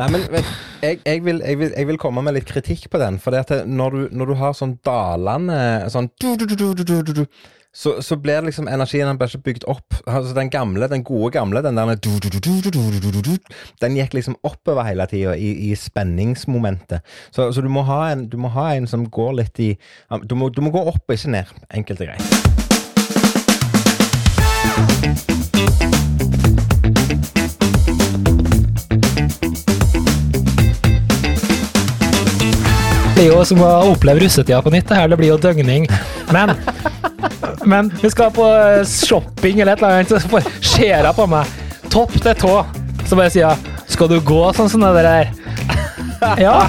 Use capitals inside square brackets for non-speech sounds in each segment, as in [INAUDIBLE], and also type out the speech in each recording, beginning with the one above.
Nei, men jeg, jeg, vil, jeg, vil, jeg, vil, komme med litt kritikk på den. For når, når, du, har sånn dalende sånn så, så, blir liksom energien den blir ikke bygd opp. Altså Den gamle, den gode gamle, den der Den gikk liksom oppover hele tida i, i, spenningsmomentet. Så, så, du må ha en, du må ha en som går litt i Du må, du må gå opp, ikke ned. Enkelt og greit. Det er jo som å oppleve russetida på nytt. Det her, det blir jo døgning. Men, men vi skal på eh, shopping eller et eller annet, så ser hun på meg topp til tå. Så bare sier hun 'Skal du gå sånn som det der?' Ja.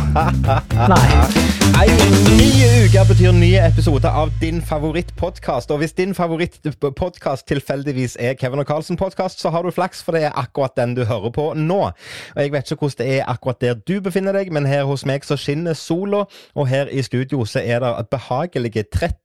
Nei. Ei ny uke betyr nye episoder av din favorittpodkast. Og hvis din favorittpodkast tilfeldigvis er Kevin og Carlsen-podkast, så har du flaks, for det er akkurat den du hører på nå. Og Jeg vet ikke hvordan det er akkurat der du befinner deg, men her hos meg så skinner sola, og her i studio så er det behagelige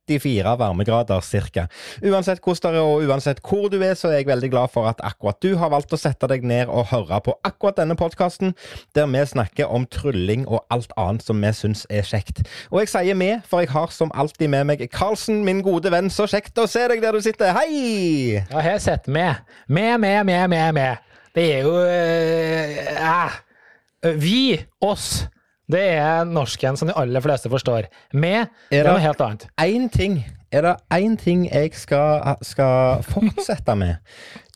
34 varmegrader cirka. Uansett hvordan det er, og uansett hvor du er, så er jeg veldig glad for at akkurat du har valgt å sette deg ned og høre på akkurat denne podkasten, der vi snakker om trylling og alt annet som vi syns er kjekt. Og jeg sier vi, for jeg har som alltid med meg Karlsen, min gode venn. Så kjekt å se deg der du sitter. Hei! Ja, her sitter vi. Med, med, med, med, med. Det er jo eh, eh, Vi, oss. Det er norsken som de aller fleste forstår. Med, er det- noe helt annet. Én ting. Er det én ting jeg skal, skal fortsette med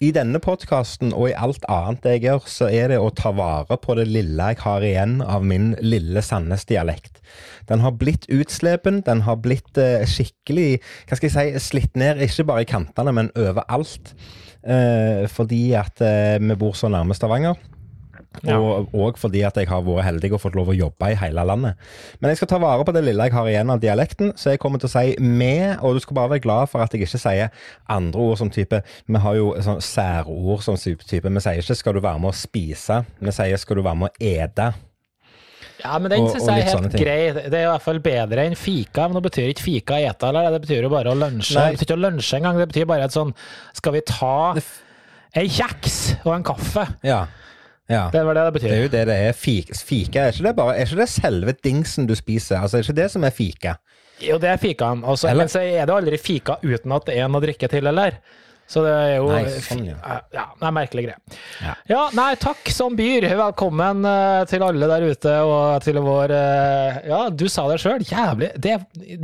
i denne podkasten og i alt annet jeg gjør, så er det å ta vare på det lille jeg har igjen av min lille Sandnes-dialekt. Den har blitt utslepen, den har blitt eh, skikkelig hva skal jeg si, slitt ned, ikke bare i kantene, men overalt. Eh, fordi at eh, vi bor så nærme Stavanger. Ja. Og, og fordi at jeg har vært heldig og fått lov å jobbe i hele landet. Men jeg skal ta vare på det lille jeg har igjen av dialekten, så jeg kommer til å si med, og du skal bare være glad for at jeg ikke sier andre ord som type Vi har jo sånn særord som type. Vi sier ikke 'skal du være med å spise', vi sier 'skal du være med å ete'. Ja, men den syns jeg er helt grei. Det er i hvert fall bedre enn fika. Men nå betyr ikke fika ete, eller? Det betyr jo bare å lunsje. Nei. Det betyr ikke å lunsje engang. Det betyr bare et sånn Skal vi ta ei kjeks og en kaffe? Ja. Ja. Det var det det Det er jo det det er. Fika, fika er ikke det bare Er ikke det selve dingsen du spiser? Altså, er ikke det som er fika? Jo, det er fikaen. Også, Eller- men så er det aldri fika uten at det er noe å drikke til, eller? Så det er jo Nei, sånn, ja. ja. det er merkelig greie. Ja. Ja, nei, takk som byr. Velkommen eh, til alle der ute, og til vår eh, Ja, du sa det sjøl, jævlig Det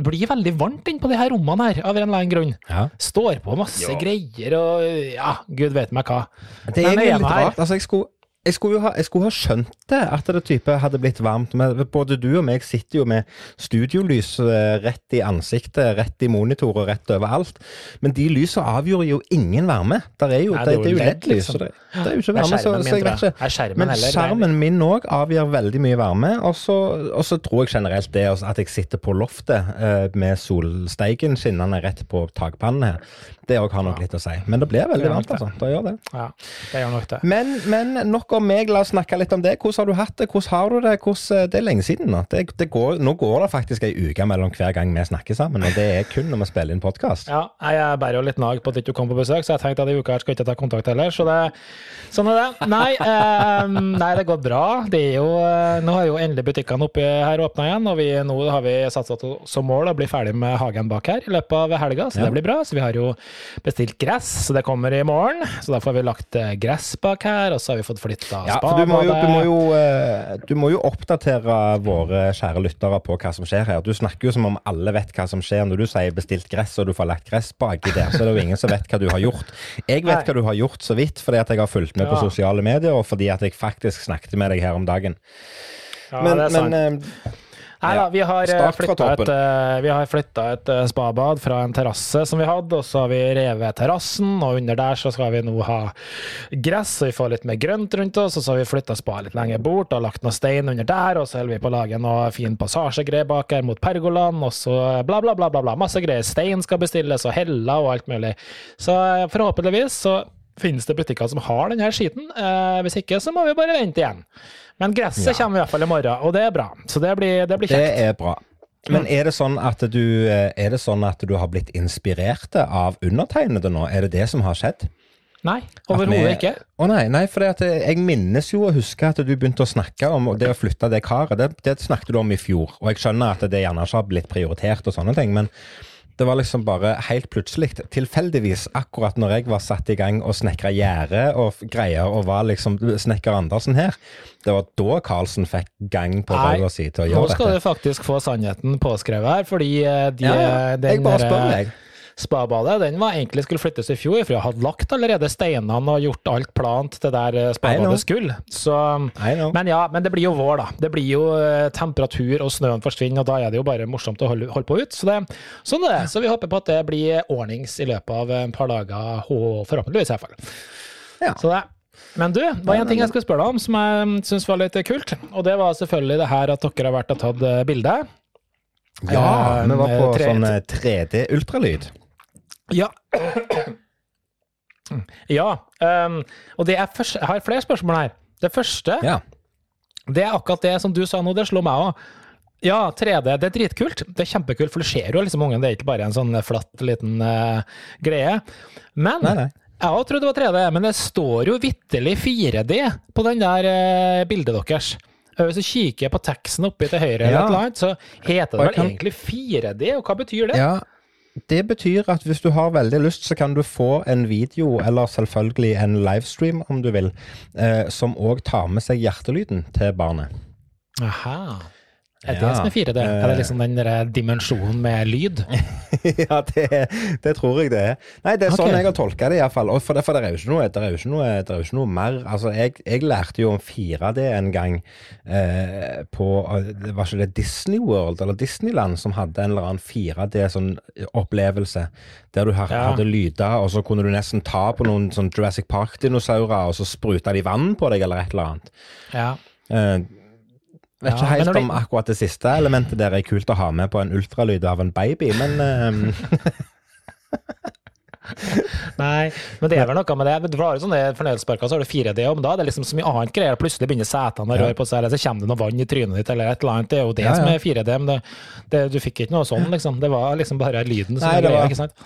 blir veldig varmt inne på de her rommene her, av en eller annen grunn. Ja. Står på masse greier og ja, gud vet meg hva. Det er vi er litt rart. Altså, jeg skulle, jeg skulle jo ha, jeg skulle ha skjønt det, at det type hadde blitt varmt. Men både du og meg sitter jo med studiolys eh, rett i ansiktet, rett i monitor og rett overalt. Men de lysene avgjorde jo ingen varme. Der er jo, Nei, det, det er jo LED-lys. liksom. Det, det er jo ikke varme, så, så jeg vet ikke. Er skjermen Men heller, skjermen min òg avgjør veldig mye varme. Og så, tror jeg generelt det at jeg sitter på loftet eh, med solsteigen skinnende rett på takpannen her. Det òg har nok litt å si. Men det blir veldig det varmt, altså. Det gjør det. Ja, det gjør nok det. Men, men nok om meg, la oss snakke litt om det. Hvordan har du hatt det? Hvordan har du det? Hvordan, det er lenge siden nå. Det, det går, nå går det faktisk ei uke mellom hver gang vi snakker sammen, og det er kun når vi spiller inn podkast. Ja, jeg bærer jo litt nag på at ikke du kom på besøk, så jeg tenkte at i uka her skal jeg ikke ta kontakt heller. Så det, sånn er det. Nei, eh, nei, det går bra. Det er jo, eh, nå har jo endelig butikkene oppe her åpna igjen, og vi, nå har vi satsa som mål å bli ferdig med hagen bak her i løpet av helga, så Ja. det blir bra. Så vi har jo bestilt gress, så det kommer i morgen. Så derfor har vi lagt eh, gress bak her, og så har vi fått flytta Ja, for du må, jo, du, må jo, eh, du må jo oppdatere våre kjære lyttere på hva som skjer her. Du snakker jo som om alle vet hva som skjer når du sier bestilt gress og du får lagt gress baki der. Så er det jo ingen som vet hva du har gjort. Jeg vet Nei. hva du har gjort så vidt fordi at jeg har fulgt med på sosiale medier, og fordi at jeg faktisk snakket med deg her om dagen. ja, Men, det er sant. men eh, Nei da, vi har Start flytta et, eh, flytta et uh, spabad fra en terrasse som vi hadde, og så har vi revet terrassen, og under der så skal vi nå ha gress, så vi får litt mer grønt rundt oss, og så har vi flytta spaet litt lenger bort og lagt noe stein under der, og så holder vi på å lage noe fin passasjegreier bak her mot pergolaen, og så bla, bla, bla, bla, bla. Masse greier. Stein skal bestilles, og heller og alt mulig. Så eh, forhåpentligvis så finnes det butikker som har denne skiten. Eh, hvis ikke, så må vi bare vente igjen. Men gresset Ja. kommer i hvert fall i morgen, og det er bra. Så det blir, det blir Det er bra. Men er det, sånn at du, eh, er det sånn at du har blitt inspirert av undertegnede nå? Er det det som har skjedd? Nei, overhodet ikke. Å nei, nei for jeg minnes jo å huske at du begynte å snakke om det å flytte det karet. Det, det snakket du om i fjor, og jeg skjønner at det gjerne ikke har blitt prioritert og sånne ting, men det var liksom bare helt plutselig, tilfeldigvis, akkurat når jeg var satt i gang og snekra gjerde og greier og var liksom snekker Andersen her, det var da Karlsen fikk gang på bauga si til å gjøre dette. Nå skal dette. du faktisk få sannheten påskrevet her, fordi eh, de, ja, den jeg bare spør deg. Spabadet den var egentlig skulle flyttes i fjor, for jeg hadde lagt allerede steinene og gjort alt plant til der eh, spabadet skulle. Så, men ja, men det blir jo vår, da. Det blir jo eh, temperatur, og snøen forsvinner, og da er det jo bare morsomt å holde, holde på ut. Så det, sånn er det. Så vi håper på at det blir ordnings i løpet av et par dager, forhåpentligvis i hvert fall. Ja. Så det. Men du, det var en ting jeg skulle spørre deg om som jeg syns var litt kult. Og det var selvfølgelig det her at dere har vært og tatt eh, bilde. Ja, vi var på sånn 3D-ultralyd. Ja. Ja. Um, og det først, jeg har flere spørsmål her. Det første ja. det er akkurat det som du sa nå, det slo meg òg. Ja, 3D, det er dritkult. Det er kjempekult, for det ser jo liksom ungen. Det er ikke bare en sånn flatt liten uh, greie. Men nei, nei. jeg òg trodde det var 3D, men det står jo vitterlig 4D på den der uh, bildet deres. Hvis du kikker på teksten oppi til høyre, ja. eller noe annet, så heter det vel kan... egentlig 4D, og hva betyr det? Ja, det betyr at hvis du har veldig lyst, så kan du få en video, eller selvfølgelig en livestream om du vil, eh, som òg tar med seg hjertelyden til barnet. Aha. Er det ja, som er 4D? Er det liksom den der dimensjonen med lyd? [LAUGHS] ja, det, det, tror jeg det er. Nei, det er sånn okay. sånn jeg har tolka det iallfall. For, det, for det er jo ikke noe, det er jo ikke noe, det er jo ikke noe mer. Altså, jeg, jeg, lærte jo om 4D en gang eh, på det Var ikke det Disney World eller Disneyland som hadde en eller annen 4D sånn? Der du har, ja. hadde lyder, og så kunne du nesten ta på noen sånn Jurassic Park-dinosaurer, og så spruta de vann på deg, eller et eller annet. Ja. Eh, Vet ikke helt om akkurat det siste elementet der er kult å ha med på en ultralyd av en baby, men um... [LAUGHS] Nei, men det er vel noe med det. Du har jo sånne fornøyelsesparker, så har du 4D, om da Det er liksom så mye annet greier. Plutselig begynner setene å røre på seg, eller så kommer det noe vann i trynet ditt, eller et eller annet. Det er jo det ja, ja. som er 4D, men det, det, du fikk ikke noe sånn, liksom. Det var liksom bare lyden som Nei, var greia, ikke sant?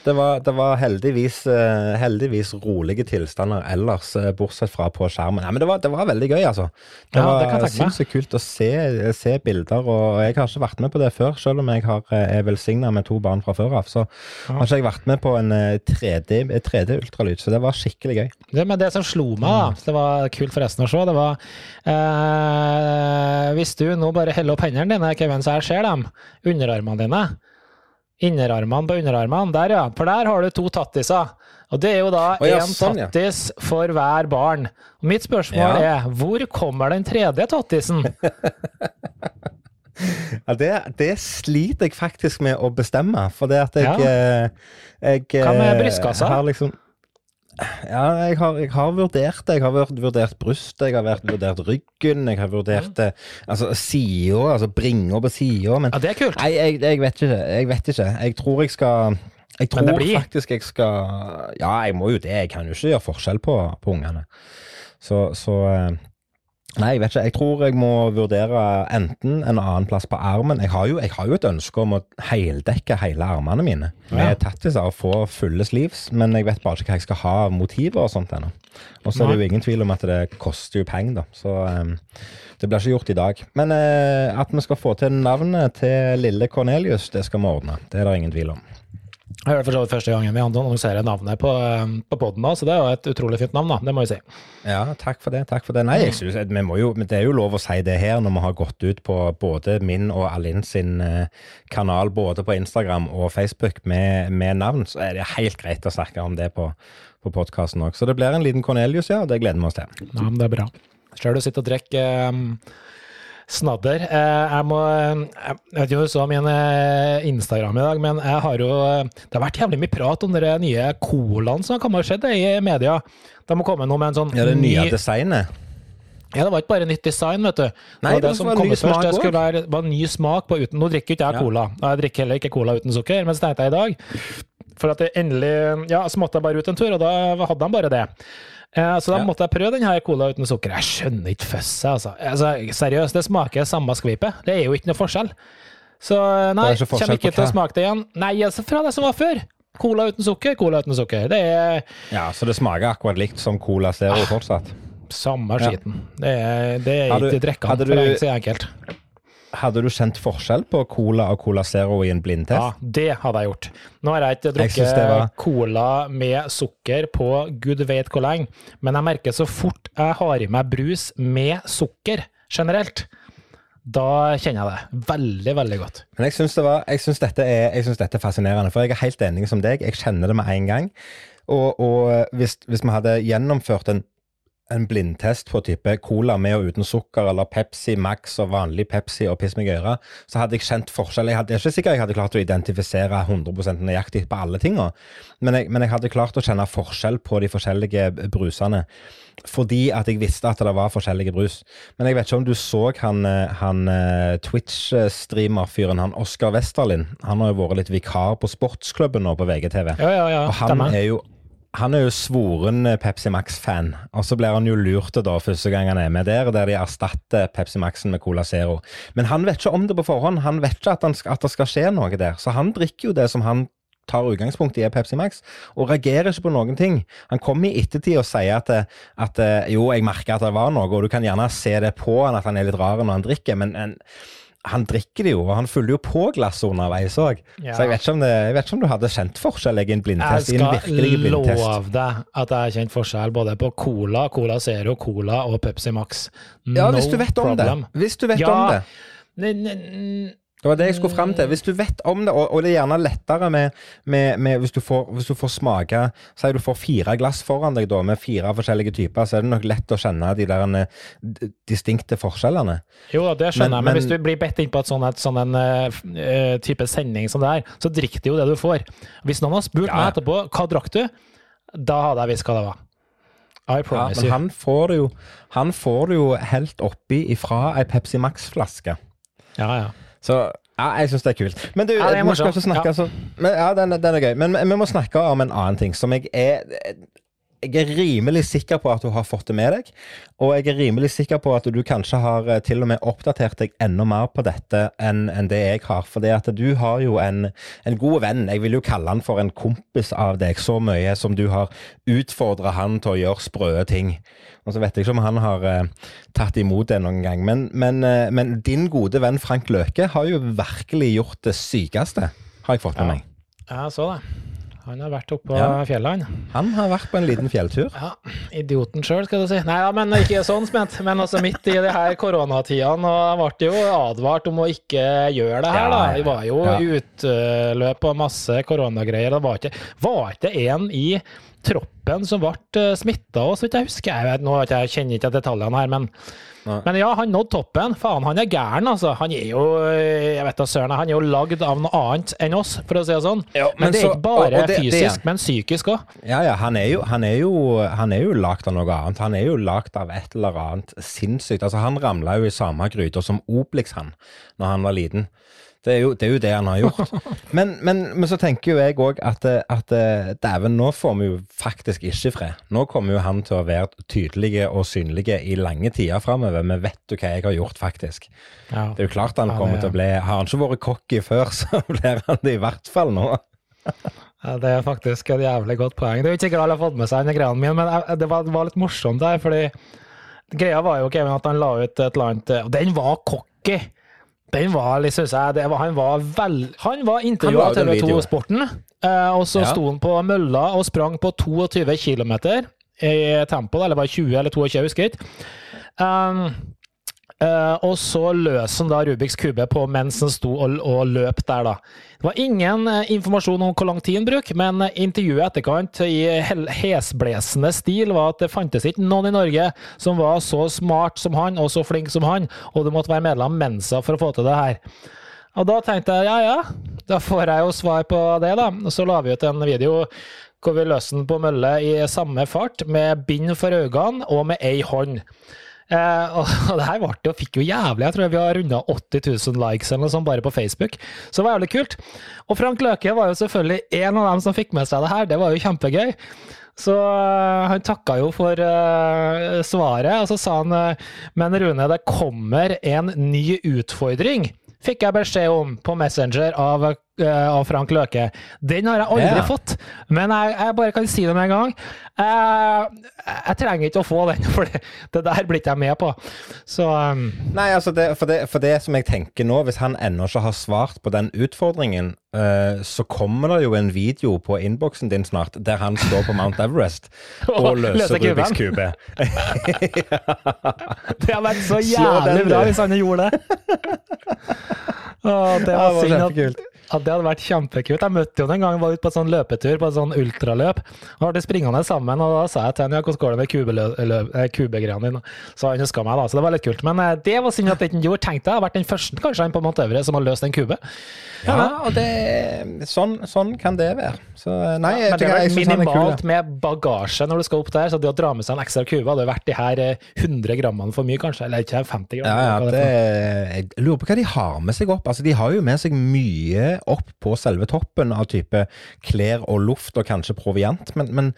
Det var, det var heldigvis, uh, heldigvis, rolige tilstander ellers, uh, bortsett fra på skjermen. Ja, men det var, det var veldig gøy, altså. Det ja, var sinnssykt kult å se, se, bilder. og Jeg har ikke vært med på det før, selv om jeg har, eh, er velsigna med to barn fra før av. Så ja. har ikke jeg vært med på en 3D-ultralyd, 3D så det var skikkelig gøy. Det, men det som slo meg, da, mm. det var kult forresten å se, det var eh, Hvis du nå bare heller opp hendene dine, Kevin, så jeg ser dem, underarmene dine Innerarmene på underarmene. Der, ja. For der har du to tattiser. Og det er jo da én oh, ja, sånn, tattis ja. for hver barn. Og mitt spørsmål ja. er hvor kommer den tredje tattisen? [LAUGHS] det, det, sliter jeg faktisk med å bestemme, for det at jeg, eh, jeg Hva med eh, brystkassa? Liksom ja, jeg har, jeg har, vurdert det. Jeg har vurdert brystet, jeg har vurdert ryggen, jeg har vurdert det Altså sida, altså bringa på sida. Men ja, det er kult. Nei, jeg, jeg, vet ikke. Jeg vet ikke. Jeg tror jeg skal Jeg tror faktisk jeg skal Ja, jeg må jo det. Jeg kan jo ikke gjøre forskjell på, på ungene. Så, så eh, Nei, jeg vet ikke. Jeg tror jeg må vurdere enten en annen plass på armen. Jeg har jo, jeg har jo et ønske om å heldekke hele armene mine med ja. tattiser og få fulle sleeves, men jeg vet bare ikke hva jeg skal ha av motiver og sånt ennå. Og så er det jo ingen tvil om at det koster jo penger, da. Så um, det blir ikke gjort i dag. Men uh, at vi skal få til navnet til lille Cornelius, det skal vi ordne. Det er det ingen tvil om. Jeg hørte for så vidt første gangen vi annonserer navnet på, um, på poden, så det er jo et utrolig fint navn, da. Det må jeg si. Ja, takk for det. takk for Det Nei, jeg synes, vi må jo, det er jo lov å si det her når vi har gått ut på både min og Alin sin eh, kanal, både på Instagram og Facebook, med, med, navn. Så er det helt greit å snakke om det på, på podkasten òg. Så det blir en liten Cornelius, ja, og det gleder vi oss til. Ja, men det er bra. Sjøl du sitter og drikker um snadder. Eh, jeg må Jeg vet ikke om du så min eh, Instagram i dag, men jeg har jo Det har vært jævlig mye prat om de nye colaene som har skjedd i media. De må komme nå med en sånn Ja, det nye ny, designet? Ja, det var ikke bare nytt design, vet du. Nei, det, det, som kom først, det skulle være var ny smak på uten Nå drikker ikke jeg ja. cola. Jeg drikker heller ikke cola uten sukker, men så tenkte jeg i dag For at det endelig Ja, så måtte jeg bare ut en tur, og da hadde de bare det. Eh, så da ja. måtte jeg prøve denne cola uten sukker. Jeg skjønner ikke fusset, altså. altså. Seriøst, det smaker samme skvipet. Det er jo ikke noe forskjell. Så nei, kommer ikke til å smake det igjen. Nei, altså fra det som var før. Cola uten sukker, cola uten sukker. Det er Ja, Så det smaker akkurat likt som Cola Zero fortsatt? samme Ja. skiten. Det er, det er ikke drikkende, for det er ikke så enkelt. Hadde du kjent forskjell på Cola og Cola Zero i en blindtest? Ja, det hadde jeg gjort. Nå har jeg ikke drukket jeg var- cola med sukker på gud vet hvor lenge, men jeg merker så fort jeg har i meg brus med sukker generelt, da kjenner jeg det veldig, veldig godt. Men jeg syns, det var, jeg, syns dette er, jeg syns dette er fascinerende, for jeg er helt enig som deg. Jeg kjenner det med en gang. Og, og hvis, hvis vi hadde gjennomført en, en blindtest på type cola med og uten sukker, eller Pepsi Max og vanlig Pepsi og piss meg i øret, så hadde jeg kjent forskjell. Jeg, hadde, jeg er ikke sikker jeg hadde klart å identifisere 100 nøyaktig på alle tinga, men, men jeg hadde klart å kjenne forskjell på de forskjellige brusene. Fordi at jeg visste at det var forskjellige brus. Men jeg vet ikke om du så han, han eh, Twitch-streamer-fyren, han Oskar Westerlin. Han har jo vært litt vikar på Sportsklubben nå på VGTV. Ja, ja, ja. Og han er jo han er jo svoren eh, Pepsi Max-fan, og så blir han jo lurt da første gang han er med der, der de erstatter Pepsi Maxen med Cola Zero. Men han vet ikke om det på forhånd, han vet ikke at, han, at det skal skje noe der. Så han drikker jo det som han tar utgangspunkt i er Pepsi Max, og reagerer ikke på noen ting. Han kommer i ettertid og sier at, at eh, jo, jeg merker at det var noe, og du kan gjerne se det på han at han er litt rar når han drikker, men en, han drikker det jo, og han fyller jo på glasset underveis òg. Ja. Så jeg vet, det, jeg vet ikke om du hadde kjent forskjell i en blindtest. i en skal love deg at jeg har kjent forskjell både på Cola, Cola Zero, Cola og Pepsi Max. Ja, hvis du vet om problem. det. Hvis du vet Ja. om det. Det var det jeg skulle fram til. Hvis du vet om det, og, og det er gjerne lettere med, med, med hvis, du får, hvis du får smake Si du får fire glass foran deg da, med fire forskjellige typer, så er det nok lett å kjenne de der eh, distinkte forskjellene. Jo da, det skjønner Men- jeg, men, men- hvis du blir bedt inn på et sånn, et sånn en, uh, eh, type sending som det er, så drikker du jo det du får. Hvis noen har spurt Ja. meg etterpå hva drakk du, da hadde jeg visst hva det var. I Ja, promise men you. han får det jo Han får det jo helt oppi ifra ei Pepsi Max-flaske. Ja, ja. Så ja, jeg syns det er kult. Men du, Ja, vi skal ikke snakke Ja. så men, Ja, den, den er gøy. Men vi må snakke om en annen ting som jeg er jeg er rimelig sikker på at du har fått det med deg, og jeg er rimelig sikker på at du kanskje har eh, til og med oppdatert deg enda mer på dette enn enn det jeg har. For det at du har jo en, en god venn, jeg vil jo kalle han for en kompis av deg, så mye som du har utfordra han til å gjøre sprø ting. Og så vet jeg ikke om han har eh, tatt imot det noen gang, men, men, eh, men din gode venn Frank Løke har jo virkelig gjort det sykeste, har jeg fått med Ja. meg. Jeg så det. Han har vært oppe på Ja. fjellet, han. Han har vært på en liten fjelltur. Ja, idioten sjøl, skal du si. Nei, ja, men ikke sånn spent. Men altså midt i de her koronatidene, og ble jo advart om å ikke gjøre det her, da. Det var jo ja. utløp og masse koronagreier. Det var ikke, var ikke en i troppen som ble smitta òg, så vidt jeg husker. Jeg vet, nå jeg, kjenner ikke detaljene her, men men ja, han nådde toppen. Faen, han er gæren, altså. Han er jo jeg vet da søren, han er jo lagd av noe annet enn oss, for å si det sånn. Ja, men, men det er så- ikke bare det- det- fysisk, men psykisk òg. Ja, ja, han er jo, han er jo, han er jo lagd av noe annet. Han er jo lagd av et eller annet sinnssykt. Altså, han ramla jo i samme gryta som Obelix, han, når han var liten. Det er jo det, er jo det han har gjort. [LAUGHS] Men, men, men så tenker jo jeg òg at, at dæven, nå får vi jo faktisk ikke fred. Nå kommer jo han til å være tydelige og synlige i lange tider framover. Vi vet jo hva jeg har gjort, faktisk. Ja. Det er jo klart han Ja, kommer det- til å bli Har han ikke vært cocky før, [LAUGHS] så blir han det i hvert fall nå. [LAUGHS] Ja, det er faktisk et jævlig godt poeng. Det er jo ikke sikkert alle har fått med seg denne greia mi, men det var, det var litt morsomt der, fordi greia var jo Kevin, at han la ut et eller annet Og den var cocky! Den var synes jeg var, Han var vel Han var intervjua av TV 2 Sporten, eh, og så Ja. sto han på mølla og sprang på 22 km i tempo, eller var 20 eller 22, jeg husker ikke. Um, Eh, og så løs han da Rubiks kube på mens han sto og, og løp der, da. Det var ingen eh, informasjon om hvor lang tid han bruker, men eh, intervjuet etterkant i hesblesende stil var at det fantes ikke noen i Norge som var så smart som han, og så flink som han, og du måtte være medlem Mensa for å få til det her. Og da tenkte jeg ja ja, da får jeg jo svar på det, da. Så la vi ut en video hvor vi løste den på mølle i samme fart, med bind for øynene og med ei hånd. Eh, og, [LAUGHS] og det her ble fikk jo jævlig, jeg tror vi har runda 80 000 likes eller noe sånt bare på Facebook. Så det var jævlig kult. Og Frank Løke var jo selvfølgelig en av dem som fikk med seg det her, det var jo kjempegøy. Så øh, han takka jo for uh, svaret, og så sa han øh, Men Rune, det kommer en ny utfordring, fikk jeg beskjed om på Messenger av eh, av Frank Løke. Den har jeg aldri Ja. fått, men jeg, jeg bare kan si det med en gang. Eh, jeg trenger ikke å få den, [LAUGHS] for det, det der blir ikke jeg med på. Så um, Nei, altså det, for, det, for det som jeg tenker nå, hvis han ennå ikke har svart på den utfordringen, uh, så kommer det jo en video på innboksen din snart der han står på Mount Everest [LAUGHS] og Og løser Rubiks kube. [LAUGHS] det hadde vært så jævlig bra hvis han gjorde det. Å, det Ja, var det var synd at Ja, det hadde vært kjempekult. Jeg møtte ham en gang, var ute på en sånn løpetur, på en sånn ultraløp. Og ble springende sammen, og da sa jeg til henne ja, hvordan går det med eh, kubegreiene dine? Så han huska meg, da. Så det var litt kult. Men eh, det var synd at det ikke gjorde. Tenk deg, har vært den første kanskje på Mount Everest som har løst en kube. Ja, og det, sånn, sånn kan det være. Så nei, Men det har vært minimalt med bagasje når du skal opp der, så det å dra med seg en ekstra kube hadde vært de her eh, 100 grammene for mye, kanskje. Eller ikke 50 gram. Ja, ja, det, jeg lurer på hva de har med seg opp. Altså, De har jo med seg mye opp på selve toppen av type klær og luft og kanskje proviant, men, men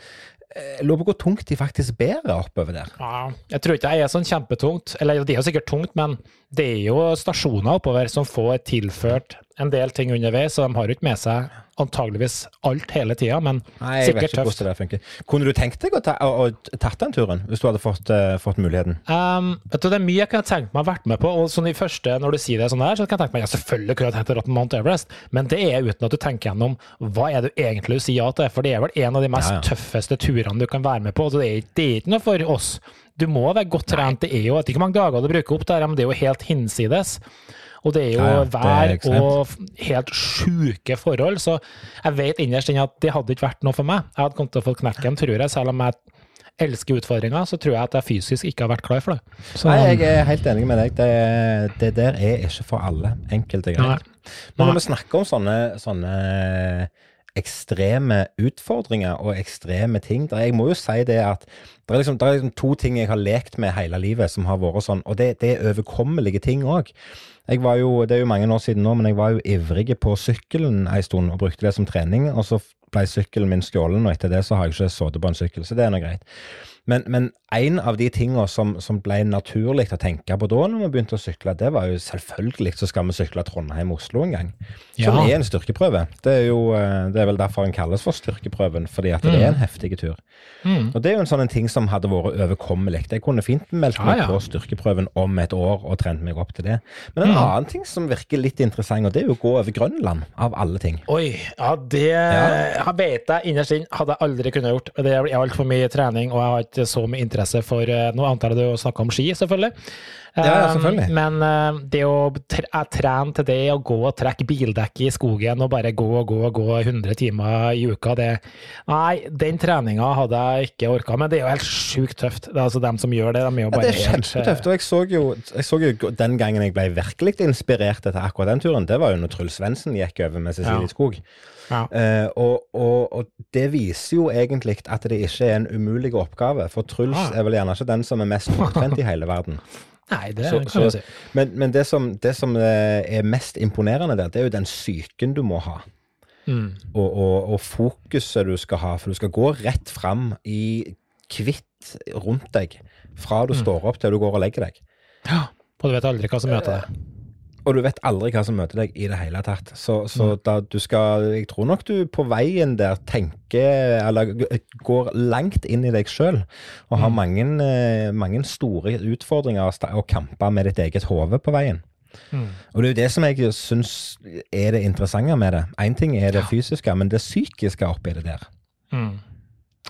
eh, jeg lurer på hvor tungt de faktisk bærer oppover der. Ja, jeg tror ikke det er sånn kjempetungt. Eller det er jo sikkert tungt, men det er jo stasjoner oppover som får tilført en del ting underveis, så de har jo ikke med seg antageligvis alt hele tida, men Nei, jeg vet sikkert ikke tøft. hvordan det funker. Kunne du tenkt deg å, ta, å, å tatt den turen, hvis du hadde fått, uh, fått muligheten? Um, vet du, det er mye jeg kunne tenkt meg å vært med på. og sånn i første, Når du sier det sånn der, så kan jeg tenke meg ja, selvfølgelig kunne jeg tenkt å dra Mount Everest, men det er uten at du tenker gjennom hva er det du egentlig sier ja til. For det er vel en av de mest Ja, ja. tøffeste turene du kan være med på. så Det er, det er ikke noe for oss. Du må være godt trent. Det er jo, jeg vet ikke hvor mange dager du bruker opp der, men det er jo helt hinsides. Og det er jo Ja, ja, vær er og helt sjuke forhold. Så jeg vet innerst inne at det hadde ikke vært noe for meg. Jeg hadde kommet til å få knekken, tror jeg. Selv om jeg elsker utfordringer, så tror jeg at jeg fysisk ikke har vært klar for det. Så, Nei, jeg er helt enig med deg. Det, det der er ikke for alle. Enkelt og greit. Men når vi snakker om sånne, sånne ekstreme utfordringer og ekstreme ting der, Jeg må jo si det at det er, liksom, det er liksom to ting jeg har lekt med hele livet som har vært sånn, og det, det er overkommelige ting òg. Jeg var jo, Det er jo mange år siden nå, men jeg var jo ivrig på sykkelen en stund og brukte det som trening. Og så ble sykkelen min stjålen, og etter det så har jeg ikke sittet på en sykkel, så det er nå greit. Men, men en av de tingene som, som ble naturlig å tenke på da når vi begynte å sykle, det var jo selvfølgelig så skal vi sykle Trondheim-Oslo en gang. Som Ja. er en styrkeprøve. Det er jo eh, det er vel derfor den kalles for styrkeprøven, fordi at det er en heftig tur. Mm. Og det er jo en sånn en ting som hadde vært overkommelig. Jeg kunne fint meldt meg Ja, ja. på styrkeprøven om et år og trent meg opp til det. Men en Mm. annen ting som virker litt interessant, og det er jo å gå over Grønland, av alle ting. Oi, ja det jeg vet jeg innerst inne hadde jeg aldri kunnet gjort. Det er altfor mye trening, og jeg har ikke så mye interesse for eh, Nå antar jeg du snakka om ski, selvfølgelig. Ja, Um, selvfølgelig. Men eh, det å tre trene til det, å gå og trekke bildekk i skogen og bare gå og gå og gå 100 timer i uka, det Nei, den treninga hadde jeg ikke orka. Men det er jo helt sjukt tøft. Det er altså Dem som gjør det, de er jo Ja, det er kjempetøft. Og jeg så, jo, jeg så jo den gangen jeg ble virkelig inspirert etter akkurat den turen, det var jo når Truls Svendsen gikk over med Cecilie Ja. Skog. Ja. Eh, og, og, og det viser jo egentlig at det ikke er en umulig oppgave. For Truls Ah. er vel gjerne ikke den som er mest omtrent i [LAUGHS] hele verden. Nei, det Så- kan så- du si. Men, men det, som, det som eh, er mest imponerende der, det er jo den psyken du må ha. Mm. Og, og, og fokuset du skal ha. For du skal gå rett fram i hvitt rundt deg fra du Mm. står opp til du går og legger deg. Ja. Og du vet aldri hva som møter deg. Og du vet aldri hva som møter deg i det hele tatt. Så, så da du skal Jeg tror nok du på veien der tenker Eller går langt inn i deg sjøl og har Mm. mange, eh, mange store utfordringer og kamper med ditt eget hode på veien. Mm. Og det er jo det som jeg syns er det interessante med det. Én ting er det fysiske, men det psykiske oppi det der. Mm.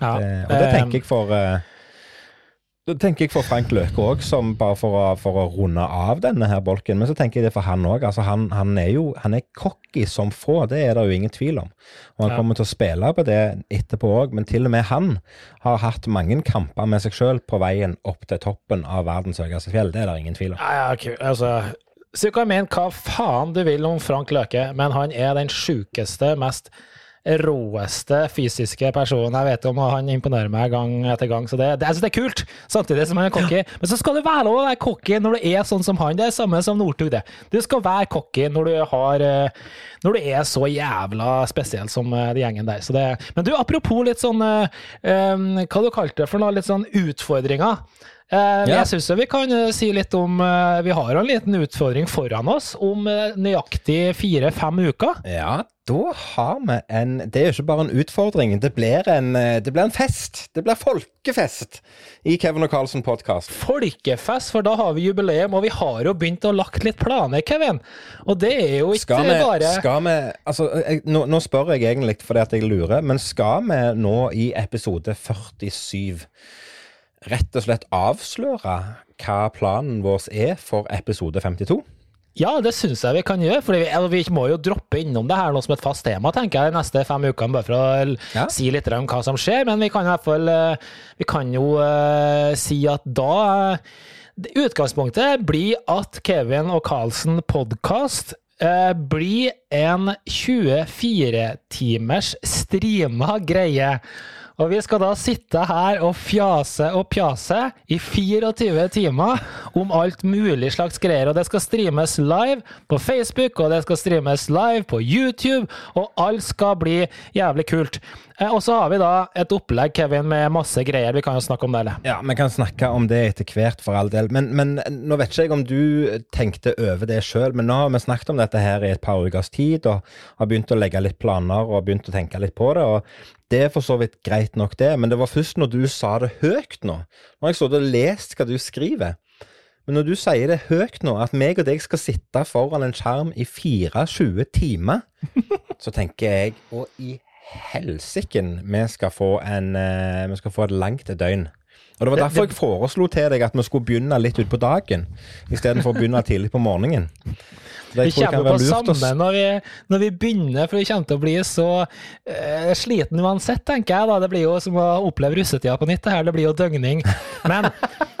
Ja. Det, og det eh, tenker jeg for det tenker jeg for Frank Løke òg, for for å runde av denne her bolken. Men så tenker jeg det for han òg. Altså han, han er jo han er cocky som få, det er det jo ingen tvil om. Og han Ja. kommer til å spille på det etterpå òg, men til og med han har hatt mange kamper med seg sjøl på veien opp til toppen av verdens høyeste fjell. Det er det ingen tvil om. Ja, ja, ok, altså Så du kan mene hva faen du vil om Frank Løke, men han er den sjukeste, mest råeste fysiske personen jeg vet om, og han imponerer meg gang etter gang. Så det, det, jeg synes det er kult, samtidig som han er cocky. Men så skal du være lov å være cocky når du er sånn som han. Det er samme som Northug, det. Du skal være cocky når du har eh, Når du er så jævla spesiell som den gjengen der. Så det, men du, apropos litt sånn eh, eh, Hva du kalte det for noe? Litt sånn utfordringer. Uh, yeah. Jeg syns vi kan eh, si litt om uh, Vi har en liten utfordring foran oss om eh, nøyaktig fire-fem uker. Ja, Da har vi en Det er jo ikke bare en utfordring, det blir en, eh, det blir en fest. Det blir folkefest i Kevin og Carlsen podkast. Folkefest, for da har vi jubileum, og vi har jo begynt å lagt litt planer, Kevin. Og det er jo ikke Skal vi, bare skal vi Altså, jeg, nå, nå spør jeg egentlig fordi at jeg lurer, men skal vi nå i episode 47 rett og slett avsløre hva planen vår er for episode 52? Ja, det syns jeg vi kan gjøre. For vi, vi må jo droppe innom det her nå som et fast tema, tenker jeg, de neste fem ukene, bare for å Ja. si litt om hva som skjer. Men vi kan i hvert fall eh, Vi kan jo uh, si at da Utgangspunktet blir at Kevin og Carlsen podkast blir en 24 timers streama greie. Og vi skal da sitte her og fjase og pjase i 24 timer om alt mulig slags greier. Og det skal streames live på Facebook, og det skal streames live på YouTube, og alt skal bli jævlig kult. Eh, Og så har vi da et opplegg, Kevin, med masse greier. Vi kan jo snakke om det, eller? Ja, vi kan snakke om det etter hvert, for all del. Men, men nå vet ikke jeg om du tenkte over det sjøl, men nå har vi snakket om dette her i et par ukers tid, og har begynt å legge litt planer og begynt å tenke litt på det. og det er for så vidt greit nok, det, men det var først når du sa det høyt nå. Nå har jeg stått og lest hva du skriver. Men når du sier det høyt nå, at meg og deg skal sitte foran en skjerm i 24 timer, [LAUGHS] så tenker jeg Å, i helsiken, vi skal få en eh, Vi skal få et langt døgn. Og Det var derfor jeg foreslo til deg at vi skulle begynne litt utpå dagen, istedenfor å begynne tidlig på morgenen. Det Vi kommer på samme når vi, når vi begynner, for vi kommer til å bli så uh, sliten uansett, tenker jeg. da. Det blir jo som å oppleve russetida på nytt, det her. Det blir jo døgning. Men,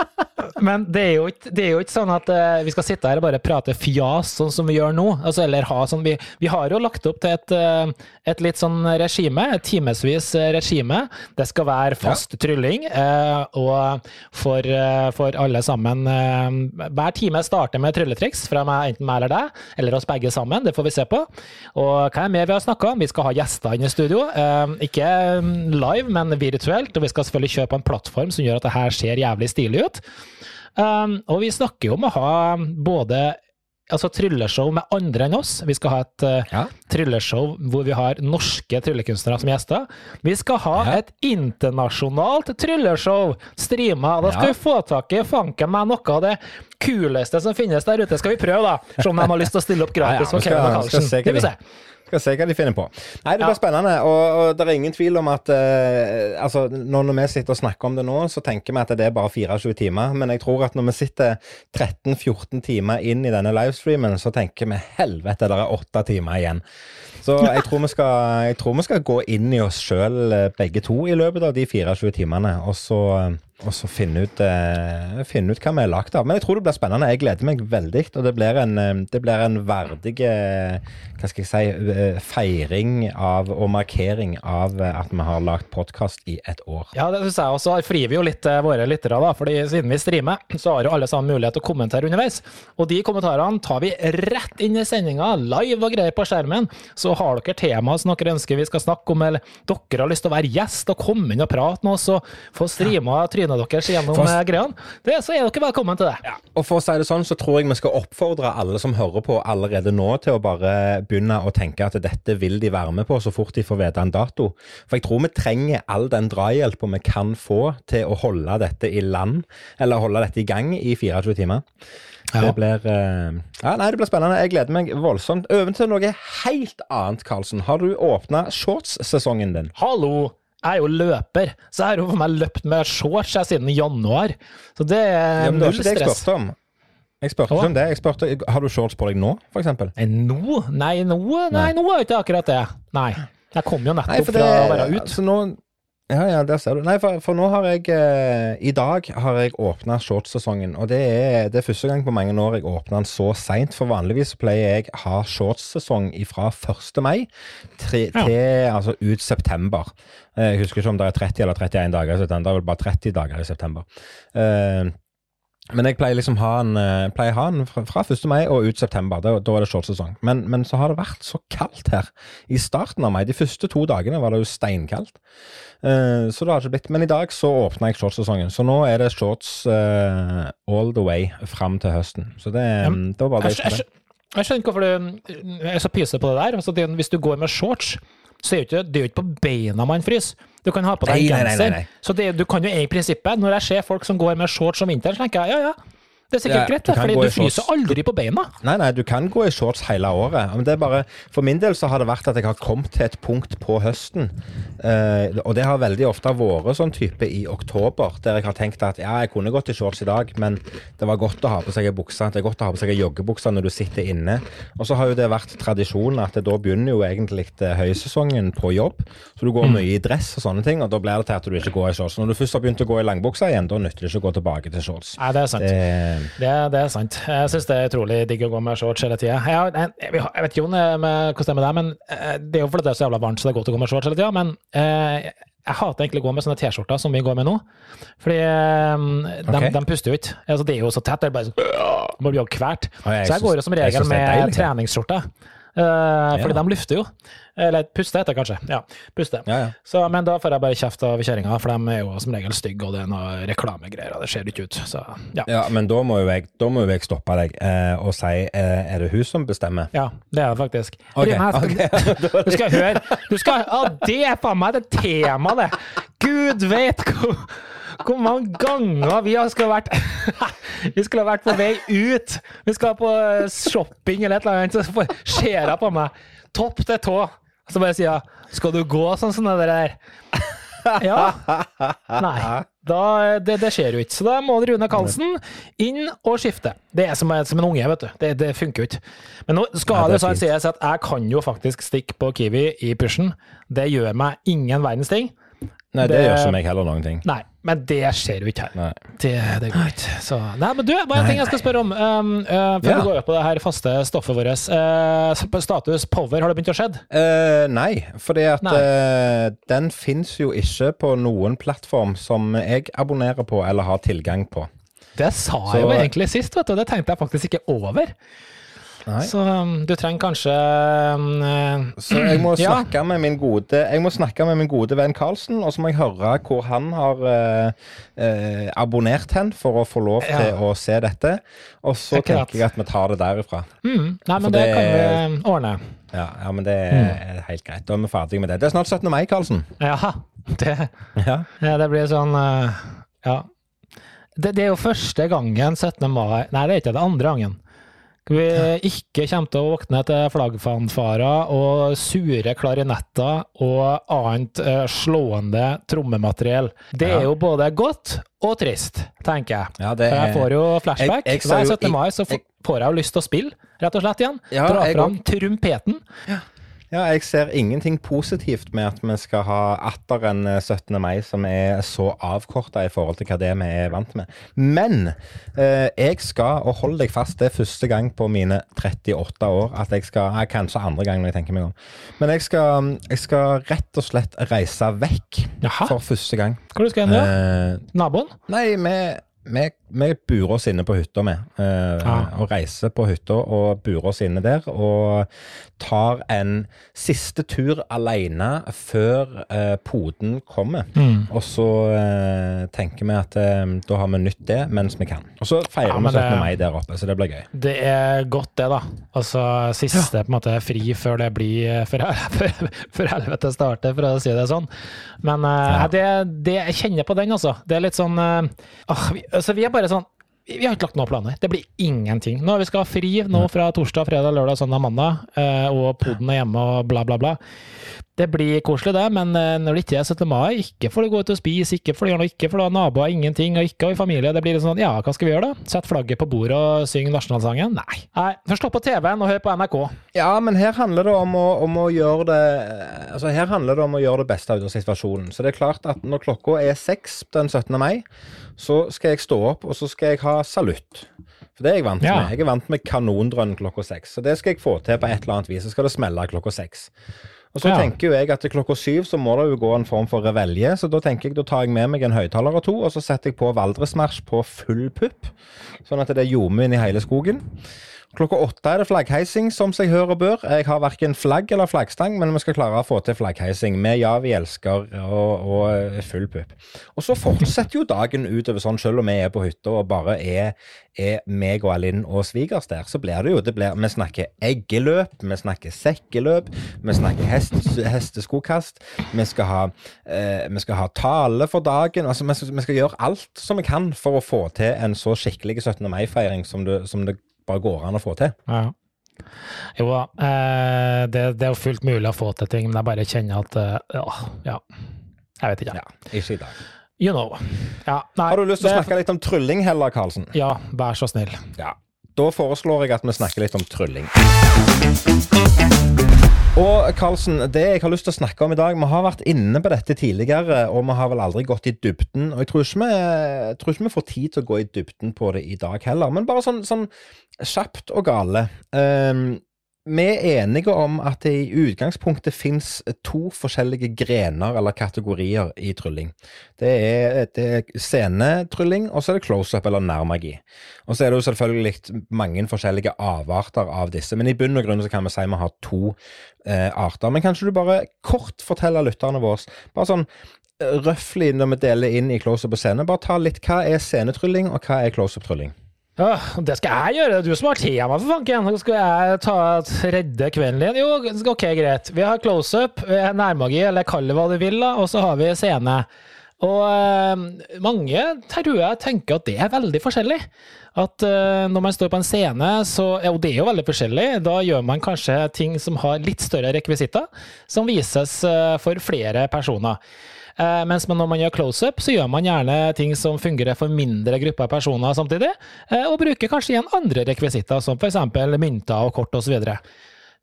[LAUGHS] men det, er jo ikke, det er jo ikke sånn at uh, vi skal sitte her og bare prate fjas, sånn som vi gjør nå. Altså, eller ha sånn, vi, vi har jo lagt opp til et, eh, et litt sånn regime, et timevis regime. Det skal være fast trylling, eh, og for, eh, for alle sammen eh, Hver time starter med trylletriks fra meg, enten meg eller deg, eller oss begge sammen. Det får vi se på. Og hva er mer vi har snakka om? Vi skal ha gjester inne i studio. Eh, ikke mm, live, men virtuelt. Og vi skal selvfølgelig kjøpe en plattform som gjør at det her ser jævlig stilig ut. Um, og vi snakker jo om å ha både altså trylleshow med andre enn oss. Vi skal ha et uh, Ja. trylleshow hvor vi har norske tryllekunstnere som gjester. Vi skal ha Ja. et internasjonalt trylleshow streama. Da skal Ja. vi få tak i fanken meg noe av det kuleste som finnes der ute. Skal vi prøve, da? Se om de har lyst til å stille opp gratis for Kevin Karlsen. Det vil Vi se. Skal se hva de finner på. Nei, det Ja. blir spennende. Og, og det er ingen tvil om at eh, altså, når, vi sitter og snakker om det nå, så tenker vi at det er bare 24 timer. Men jeg tror at når vi sitter 13-14 timer inn i denne livestreamen, så tenker vi helvete, det er åtte timer igjen. Så [LAUGHS] jeg tror vi skal, jeg tror vi skal gå inn i oss sjøl begge to i løpet av de 24 timene, og så, og så finne, ut, eh, finne ut hva vi er lagd av. Men jeg tror det blir spennende. Jeg gleder meg veldig. Og det blir en, eh, det blir en verdig eh, hva skal jeg si, eh, feiring av og markering av at vi har lagd podkast i et år. Ja, det synes jeg også. Frir vi jo litt våre lyttere, da. fordi siden vi streamer, så har jo alle sammen mulighet til å kommentere underveis. Og de kommentarene tar vi rett inn i sendinga, live og greier på skjermen. Så har dere tema som dere ønsker vi skal snakke om, eller dere har lyst til å være gjest og komme inn og prate med oss og få streama trynet deres gjennom For- eh, greiene, det, så er dere velkommen til det. Og for å si det sånn, så tror jeg vi skal oppfordre alle som hører på allerede nå, til å bare begynne å tenke at dette vil de være med på så fort de får vite en dato. For jeg tror vi trenger all den drahjelpa vi kan få til å holde dette i land, eller holde dette i gang i 24 timer. Ja. Det blir eh, ja, Nei, det blir spennende. Jeg gleder meg voldsomt. Over til noe helt annet, Karlsen. Har du åpna shortssesongen din? Hallo! Jeg er jo løper, så jeg har jo for meg løpt med shorts siden januar. Så det er Ja, null stress. Jeg spurte ikke om det. Jeg spurte, Har du shorts på deg nå, eksempel? Nei, nå? Nei, nå, nei, nå er ikke akkurat det. Nei. Jeg kom jo nettopp Nei, det, fra å være ute. altså ja, ja, der ser du. Nei, for, for nå har jeg eh, I dag har jeg åpna shortsesongen. Og det er, det er første gang på mange år jeg åpner den så seint. For vanligvis pleier jeg ha shortsesong fra 1. mai til, Ja. til altså ut september. Eh, Jeg husker ikke om det er 30 eller 31 dager i september. Det er vel bare 30 dager i september. Eh, men jeg pleier liksom ha en, eh, pleier ha den fra, fra 1. mai og ut september. Da, da er det shortsesong. Men, men så har det vært så kaldt her i starten av mai. De første to dagene var det jo steinkaldt. Uh, så det har ikke blitt Men i dag så åpna jeg shortsesongen. Så nå er det shorts uh, all the way fram til høsten. Så det, Ja, det var bare det. jeg, jeg skulle. Jeg skjønner ikke hvorfor du er så pyse på det der. Altså, det, hvis du går med shorts, så er det jo ikke, er på beina man fryser. Du kan ha på deg en genser. Så det, du kan jo i prinsippet, når jeg ser folk som går med shorts om vinteren, så tenker jeg ja, ja. Det er sikkert greit, for du fryser aldri på beina. Nei, nei, du kan gå i shorts hele året. Men det er bare, for min del så har det vært at jeg har kommet til et punkt på høsten. Eh, og det har veldig ofte vært sånn type i oktober, der jeg har tenkt at ja, jeg kunne gått i shorts i dag, men det var godt å ha på seg ei bukse. Det er godt å ha på seg ei joggebukse når du sitter inne. Og så har jo det vært tradisjon at da begynner jo egentlig eh, høysesongen på jobb. Så du går Mm. mye i dress og sånne ting, og da blir det til at du ikke går i shorts. Når du først har begynt å gå i langbuksa igjen, da nytter det ikke å gå tilbake til shorts. Nei, det er sant. Det, Det, det er sant. Jeg syns det er utrolig digg å gå med shorts hele tida. Jeg, jeg, jeg, jeg vet ikke om er hvordan det er med deg, men eh, det er jo fordi det er så jævla varmt, så det er godt å gå med shorts hele tida. Men eh, jeg hater egentlig å gå med sånne T-skjorter som vi går med nå. Fordi eh, de, okay. de puster jo ikke. Altså, det er jo så tett. Det er bare sånn Man blir jo kvært. Så jeg går jo som regel er med treningsskjorter treningsskjorte. Eh, fordi de lufter jo. Eller puster heter det kanskje. Ja, puste. ja, ja. Så, men da får jeg bare kjeft av kjerringa, for de er jo som regel stygge, og det er noe reklamegreier, og det ser ikke ut. Så ja. Ja, men da må jo jeg, må jeg stoppe deg eh, og si eh, er det hun som bestemmer? Ja, det er det faktisk. Okay, Rune, skal, [LAUGHS] okay. Du skal høre du skal, ja, Det er faen meg det temaet, det! Gud vet hvor, hvor mange ganger vi skulle vært [LAUGHS] Vi skulle ha vært på vei ut. Vi skal på shopping eller et eller annet, så ser hun på meg topp til tå. Så bare sier hun 'Skal du gå sånn som det der?' Ja. Nei. Da, det, det skjer jo ikke. Så da må Rune Karlsen inn og skifte. Det er som, som en unge, vet du. Det, det funker jo ikke. Men nå skal Ja, det sånn sies at jeg kan jo faktisk stikke på Kiwi i pushen. Det gjør meg ingen verdens ting. Nei, det, Det- gjør ikke meg heller noen ting. Nei, men det skjer jo ikke her. Nei. Det, det går ikke. Så, nei, men du, bare en ting jeg skal spørre om. Um, uh, før Ja. vi går opp på det her faste stoffet vårt. Uh, status power, har det begynt å skje? Uh, nei, fordi at Nei. eh, den fins jo ikke på noen plattform som jeg abonnerer på eller har tilgang på. Det sa Så- jeg jo egentlig sist, vet du. Det tenkte jeg faktisk ikke over. Nei. Så um, du trenger kanskje um, uh, Så jeg må [CLEARS THROAT] Ja. snakke med min gode Jeg må snakke med min gode venn Karlsen, og så må jeg høre hvor han har uh, uh, abonnert hen for å få lov Ja. til å se dette. Og så Akkurat. tenker jeg at vi tar det derifra. mm, Nei, men det, det- kan vi ordne. Ja, ja men det Mm. er helt greit. Da er vi ferdige med det. Det er snart 17. mai, Karlsen. Det, Ja. ja, det blir sånn uh, Ja. Det, det er jo første gangen 17. mai Nei, det er ikke det andre gangen. Vi ikke kommer til å våkne til flaggfanfarer og sure klarinetter og annet eh, slående trommemateriell. Det er jo både godt og trist, tenker jeg. Ja, det For jeg er- får jo flashback. Jeg- jeg Hver 17. mai så får jeg jo lyst til å spille, rett og slett igjen. Ja, Dra fram trumpeten. Ja, jeg ser ingenting positivt med at vi skal ha atter en eh, 17. mai som er så avkorta i forhold til hva det vi er vant med. Men eh, jeg skal, og hold deg fast, det er første gang på mine 38 år at jeg skal eh, Kanskje andre gang når jeg tenker meg om. Men jeg skal, jeg skal rett og slett reise vekk Jaha, for første gang. hvor du skal hen da? Eh, Naboen? Nei, vi, vi, vi burer oss inne på hytta, vi. Eh, Ah. Og reiser på hytta og burer oss inne der. Og tar en siste tur alene før eh, poden kommer. Mm. Og så eh, tenker vi at eh, da har vi nytt det mens vi kan. Og så feirer Ja, vi men 17. det- mai der oppe, så det blir gøy. Det er godt, det, da. Altså siste på en måte fri før det blir Før, [LAUGHS] før, før helvete starter, for å si det sånn. Men eh, Ja. det, det, jeg kjenner på den, altså. Det er litt sånn eh, vi, altså, vi er bare sånn vi har ikke lagt noen planer. Det blir ingenting. Nå Vi skal ha fri nå fra torsdag, fredag, lørdag, søndag, mandag, eh, og poden er hjemme og bla, bla, bla. Det blir koselig, det, men eh, når det ikke er 17. mai, ikke får du gå ut og spise, ikke får du gjøre noe, ikke får du ha naboer, ingenting, og ikke ha familie. Det blir sånn, ja, hva skal vi gjøre da? Sette flagget på bordet og synge nasjonalsangen? Nei. Nei, Først slå på TV-en og hør på NRK. Ja, men her handler det om å, om å gjøre det Altså her handler det om å gjøre det beste ut av situasjonen. Så det er klart at når klokka er seks den 17. mai, så skal jeg stå opp, og så skal jeg ha salutt. For det er jeg vant Ja. med. Jeg er vant med kanondrønn klokka seks. Så det skal jeg få til på et eller annet vis. Så skal det smelle klokka seks. Og så Ja. tenker jo jeg at klokka syv så må det jo gå en form for revelje, så da tenker jeg da tar jeg med meg en høyttaler og to, og så setter jeg på Valdresmarsj på full pupp, sånn at det er ljome inn i hele skogen. Klokka åtte er det flaggheising, som seg hør og bør. Jeg har verken flagg eller flaggstang, men vi skal klare å få til flaggheising med Ja, vi elsker og, og full pupp. Og så fortsetter jo dagen utover sånn, selv om vi er på hytta og bare er, er meg og Alinn og svigers der, så blir det jo det blir, Vi snakker eggeløp, vi snakker sekkeløp, vi snakker hest, hesteskokast. Vi skal, ha, eh, vi skal ha tale for dagen. altså vi skal, vi skal, gjøre alt som vi kan for å få til en så skikkelig 17. mai-feiring som, som det bare går an å få til. Ja. Jo da, eh, det, det, er jo fullt mulig å få til ting, men jeg bare kjenner at uh, ja, jeg vet ikke. Ja, ikke i dag. You know. Ja, nei, Har du lyst til å snakke litt om trylling heller, Karlsen? Ja, vær så snill. Ja. Da foreslår jeg at vi snakker litt om trylling. Og Karlsen, det jeg har lyst til å snakke om i dag Vi har vært inne på dette tidligere, og vi har vel aldri gått i dybden. Og jeg tror ikke vi, tror ikke vi får tid til å gå i dybden på det i dag heller. Men bare sånn, sånn kjapt og gale. Um, vi er enige om at det i utgangspunktet fins to forskjellige grener eller kategorier i trylling. Det er, det er scenetrylling, og så er det close-up eller nærmagi. Og så er det jo selvfølgelig mange forskjellige avarter av disse, men i bunn og grunn så kan vi si vi har to eh, arter. Men kanskje du bare kort forteller lytterne våre, bare sånn eh, røftlig når vi deler inn i close-up og scene, bare ta litt hva er scenetrylling, og hva er close-up-trylling? Ja, det skal jeg gjøre, du som har tema, for fanken. Skal jeg ta redde kvelden din? Jo, ok, greit. Vi har close-up, nærmagi, eller kall det hva du vil, da, og så har vi scene. Og uh, mange tror jeg tenker at det er veldig forskjellig. At uh, når man står på en scene, så Og det er jo veldig forskjellig. Da gjør man kanskje ting som har litt større rekvisitter, som vises uh, for flere personer. Eh, mens når man gjør close-up, så gjør man gjerne ting som fungerer for mindre grupper personer samtidig, eh, og bruker kanskje igjen andre rekvisitter, som f.eks. mynter og kort osv.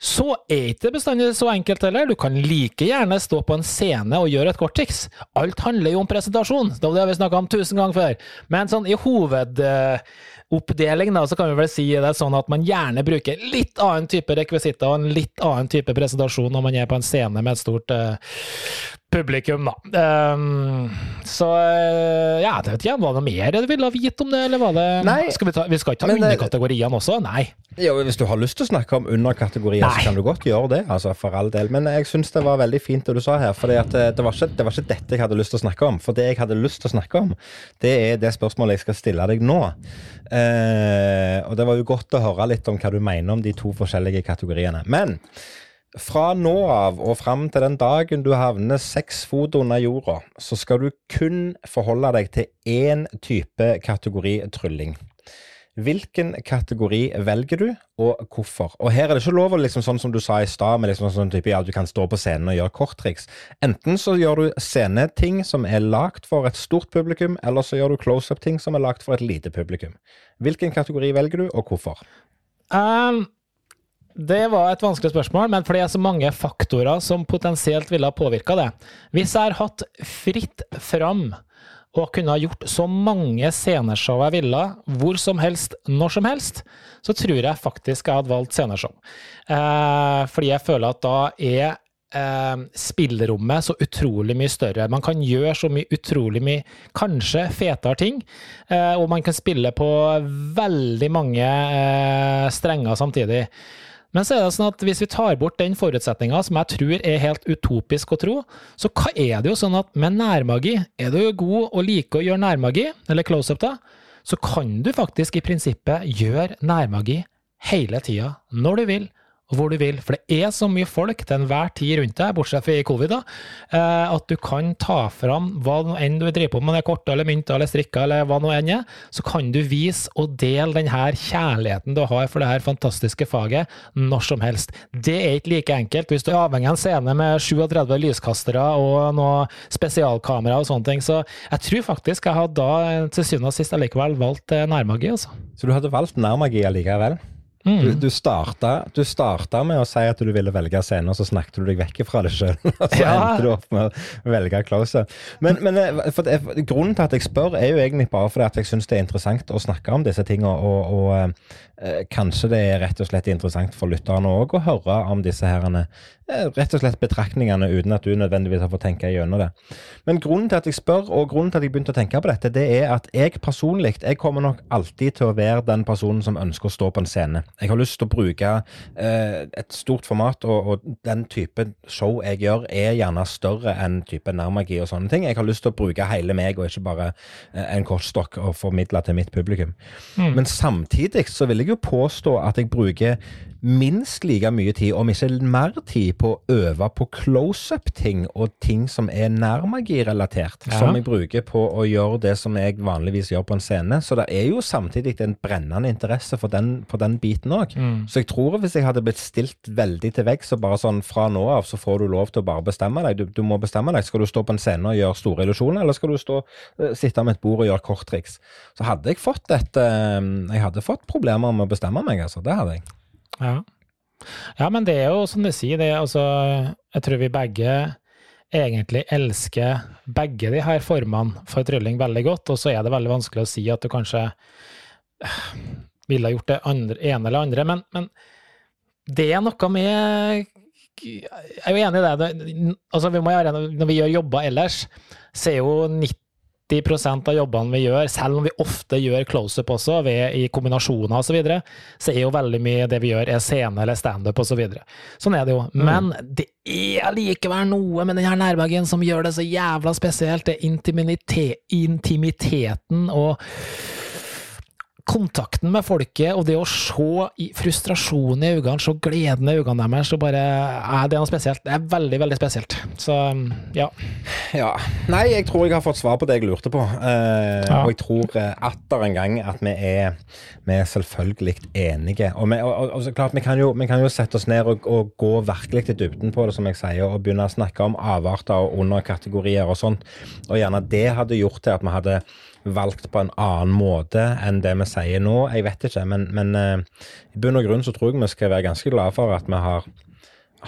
Så er ikke det bestandig så enkelt heller. Du kan like gjerne stå på en scene og gjøre et korttriks. Alt handler jo om presentasjon, det har vi snakka om tusen ganger før. Men sånn i hovedoppdeling, da, så kan vi vel si det sånn at man gjerne bruker litt annen type rekvisitter og en litt annen type presentasjon når man er på en scene med et stort uh, publikum, da. Um, så eh, ja, det vet ikke, var det mer du ville vite om det, eller var det Nei, skal vi, ta, vi skal ikke ta underkategoriene også? Nei. Jo, hvis du har lyst til å snakke om underkategorier, Nei. så kan du godt gjøre det, altså, for all del. Men jeg syns det var veldig fint det du sa her, for det, eh, det, var ikke, det var ikke dette jeg hadde lyst til å snakke om. For det jeg hadde lyst til å snakke om, det er det spørsmålet jeg skal stille deg nå. Uh, og det var jo godt å høre litt om hva du mener om de to forskjellige kategoriene. Men fra nå av og fram til den dagen du havner seks fot under jorda, så skal du kun forholde deg til én type kategori trylling. Hvilken kategori velger du, og hvorfor? Og Her er det ikke lov å liksom sånn som du sa i stad, med liksom sånn type, ja, du kan stå på scenen og gjøre korttriks. Enten så gjør du sceneting som er lagd for et stort publikum, eller så gjør du close-up-ting som er lagd for et lite publikum. Hvilken kategori velger du, og hvorfor? Um det var et vanskelig spørsmål, men fordi det er så mange faktorer som potensielt ville ha påvirka det. Hvis jeg har hatt fritt fram og kunne ha gjort så mange sceneshow jeg ville, hvor som helst, når som helst, så tror jeg faktisk jeg hadde valgt sceneshow. Eh, fordi jeg føler at da er eh, spillerommet så utrolig mye større. Man kan gjøre så mye utrolig mye, kanskje fetere ting, eh, og man kan spille på veldig mange eh, strenger samtidig. Men så er det sånn at hvis vi tar bort den forutsetninga som jeg tror er helt utopisk å tro, så hva er det jo sånn at med nærmagi, er du god og liker å gjøre nærmagi, eller close-up, da, så kan du faktisk i prinsippet gjøre nærmagi hele tida, når du vil, hvor du vil. For det er så mye folk til enhver tid rundt deg, bortsett fra i covid, da, eh, at du kan ta fram hva enn du driver på med, det er korte eller mynter eller strikker eller hva nå enn er, så kan du vise og dele den her kjærligheten du har for det her fantastiske faget når som helst. Det er ikke like enkelt hvis du er avhengig av en scene med 37 lyskastere og noe spesialkamera og sånne ting. Så jeg tror faktisk jeg hadde da til syvende og sist allikevel valgt eh, nærmagi, altså. Så du hadde valgt nærmagi allikevel? Mm. Du, du, starta, du, starta, med å si at du ville velge scenen, og så snakket du deg vekk fra det sjøl. [LAUGHS] Og så ja. endte du opp med å velge close. Men, men eh, det, grunnen til at jeg spør, er jo egentlig bare fordi at jeg syns det er interessant å snakke om disse tingene. Og, og eh, eh, kanskje det er rett og slett interessant for lytterne òg å høre om disse herrene, rett og slett betraktningene, uten at du nødvendigvis har fått tenke gjennom det. Men grunnen til at jeg spør, og grunnen til at jeg begynte å tenke på dette, det er at jeg personlig jeg kommer nok alltid til å være den personen som ønsker å stå på en scene. Jeg har lyst til å bruke eh, et stort format, og, og, den type show jeg gjør, er gjerne større enn type nærmagi og sånne ting. Jeg har lyst til å bruke hele meg, og ikke bare eh, en kortstokk og formidle til mitt publikum. Mm. Men samtidig så vil jeg jo påstå at jeg bruker minst like mye tid, om ikke mer tid, på å øve på close-up-ting og ting som er nærmagi-relatert, ja. som jeg bruker på å gjøre det som jeg vanligvis gjør på en scene. Så det er jo samtidig en brennende interesse for den, for den biten òg. Mm. Så jeg tror hvis jeg hadde blitt stilt veldig til veggs og bare sånn fra nå av så får du lov til å bare bestemme deg, du, du må bestemme deg. Skal du stå på en scene og gjøre store illusjoner, eller skal du stå, uh, sitte med et bord og gjøre korttriks? Så hadde jeg fått et uh, Jeg hadde fått problemer med å bestemme meg, altså. Det hadde jeg. Ja. Ja, men det er jo som du sier, det altså Jeg tror vi begge egentlig elsker begge de her formene for trylling veldig godt, og så er det veldig vanskelig å si at du kanskje øh, ville gjort det andre, ene eller andre, men, men det er noe med Jeg er jo enig i det. Altså, vi må gjøre, når vi gjør jobber ellers, så er jo 90 av jobbene vi gjør, selv om vi ofte gjør close-up også, ved, i kombinasjoner osv., så, videre, så er jo veldig mye det vi gjør, er scene eller standup osv. Så videre. sånn er det jo. Mm. Men det er likevel noe med denne nærmagien som gjør det så jævla spesielt. Det er intimiteten og kontakten med folket og det å se frustrasjonen i øynene, se gleden i øynene deres, så bare er det noe spesielt. Det er veldig, veldig spesielt. Så ja. ja. Nei, jeg tror jeg har fått svar på det jeg lurte på. Eh, ja. Og jeg tror uh, atter en gang at vi er, vi er selvfølgelig enige. Og, vi, og, og, og klart, vi kan, jo, vi kan, jo, sette oss ned og, og gå virkelig litt dybden på det, som jeg sier, og begynne å snakke om avarter og underkategorier og sånt. Og gjerne det hadde gjort til at vi hadde valgt på en annen måte enn det vi sier nå. Jeg vet ikke, men, men uh, i bunn og grunn så tror jeg vi skal være ganske glade for at vi har,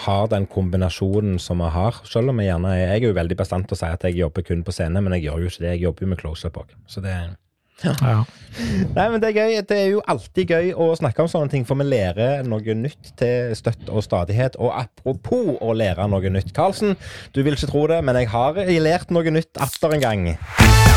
har den kombinasjonen som vi har. Selv om jeg gjerne er, Jeg er jo veldig bestemt til å si at jeg jobber kun på scene, men jeg gjør jo ikke det. Jeg jobber jo med close-up òg. Så det ja. ja. Nei, men Det er gøy. Det er jo alltid gøy å snakke om sånne ting, for vi lærer noe nytt til støtt og stadighet. Og apropos å lære noe nytt, Karlsen. Du vil ikke tro det, men jeg har lært noe nytt atter en gang.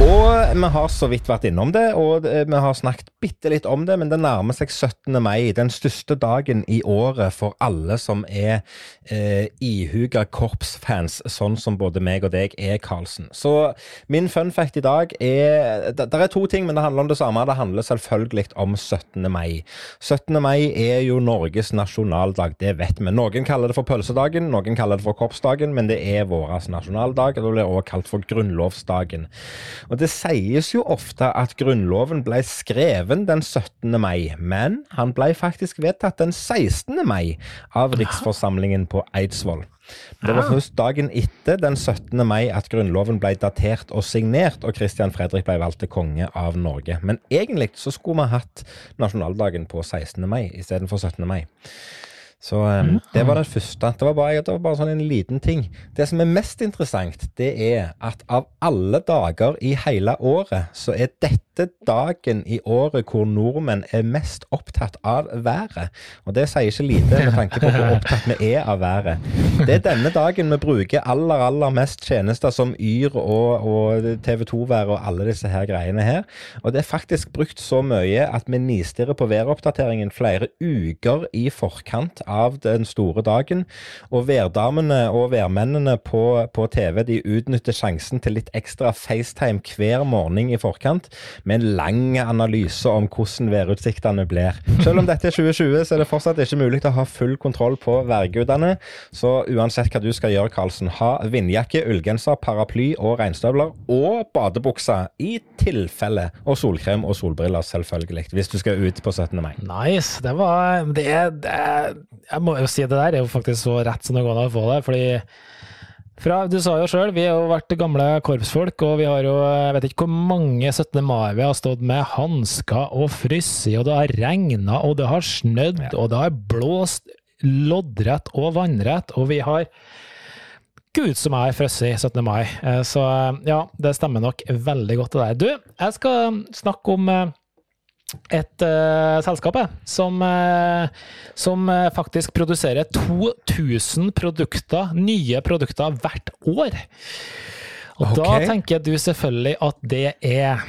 Og vi har så vidt vært innom det, og vi har snakket bitte litt om det, men det nærmer seg 17. mai, den største dagen i året for alle som er eh, ihuga korpsfans, sånn som både meg og deg er, Karlsen. Så min fun fact i dag er Det er to ting, men det handler om det samme. Det handler selvfølgelig om 17. mai. 17. mai er jo Norges nasjonaldag, det vet vi. Noen kaller det for pølsedagen, noen kaller det for korpsdagen, men det er vår nasjonaldag, og det blir også kalt for grunnlovsdagen. Og Det sies jo ofte at Grunnloven ble skreven den 17. mai, men han ble faktisk vedtatt den 16. mai av riksforsamlingen på Eidsvoll. Det var først dagen etter den 17. mai at Grunnloven ble datert og signert, og Christian Fredrik ble valgt til konge av Norge. Men egentlig så skulle vi hatt nasjonaldagen på 16. mai istedenfor 17. mai. Så um, det var det første. Det var, bare, det var bare sånn en liten ting. Det som er mest interessant, det er at av alle dager i hele året, så er dette dagen i året hvor nordmenn er mest opptatt av været. Og det sier ikke lite med tanke på hvor opptatt vi er av været. Det er denne dagen vi bruker aller, aller mest tjenester som Yr og, og TV 2-vær og alle disse her greiene her. Og det er faktisk brukt så mye at vi nistirrer på væroppdateringen flere uker i forkant av den store dagen. Og værdamene og værmennene på, på, TV de utnytter sjansen til litt ekstra FaceTime hver morgen i forkant, med en lang analyse om hvordan værutsiktene blir. Selv om dette er 2020, så er det fortsatt ikke mulig å ha full kontroll på værgudene. Så uansett hva du skal gjøre, Karlsen, ha vindjakke, ullgenser, paraply og regnstøvler, og badebukse i tilfelle, og solkrem og solbriller, selvfølgelig, hvis du skal ut på 17. mai. Nice. Det var det, det, jeg må jo si det der er jo faktisk så rett som det går an å få det. fordi fra, du sa jo sjøl, vi har jo vært gamle korpsfolk, og vi har jo jeg vet ikke hvor mange 17. mai vi har stått med hansker og frosset, og det har regna, og det har snødd, ja. og det har blåst loddrett og vannrett, og vi har Gud som er frosset 17. mai. Eh, så ja, det stemmer nok veldig godt det der. Du, jeg skal snakke om eh, et uh, selskap som, uh, som uh, faktisk produserer 2000 produkter, nye produkter hvert år. Og okay. da tenker du selvfølgelig at det er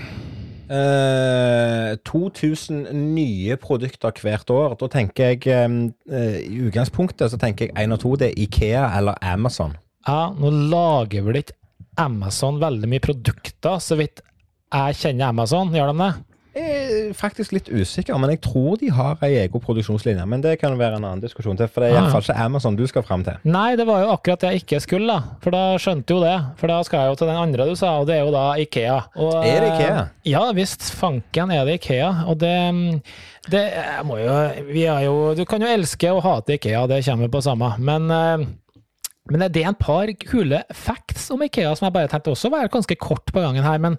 Eh, 2000 nye produkter hvert år. Da tenker jeg eh, I utgangspunktet så tenker jeg én og to. Det er Ikea eller Amazon. Ja, nå lager vel ikke Amazon veldig mye produkter, så vidt jeg kjenner Amazon. Gjør de det? Jeg er faktisk litt usikker, men jeg tror de har ei egen produksjonslinje. Men det kan være en annen diskusjon til, for det er Ah, iallfall ikke Amazon du skal fram til. Nei, det var jo akkurat det jeg ikke skulle, da. For da skjønte jo det. For da skal jeg jo til den andre du sa, og det er jo da Ikea. Og, Er det Ikea? eh, Ja visst, fanken er det Ikea. Og det, det må jo Vi er jo Du kan jo elske og hate Ikea, det kommer på samme. Men eh, men det er en par kule facts om Ikea som jeg bare tenkte også var ganske kort på gangen her. Men,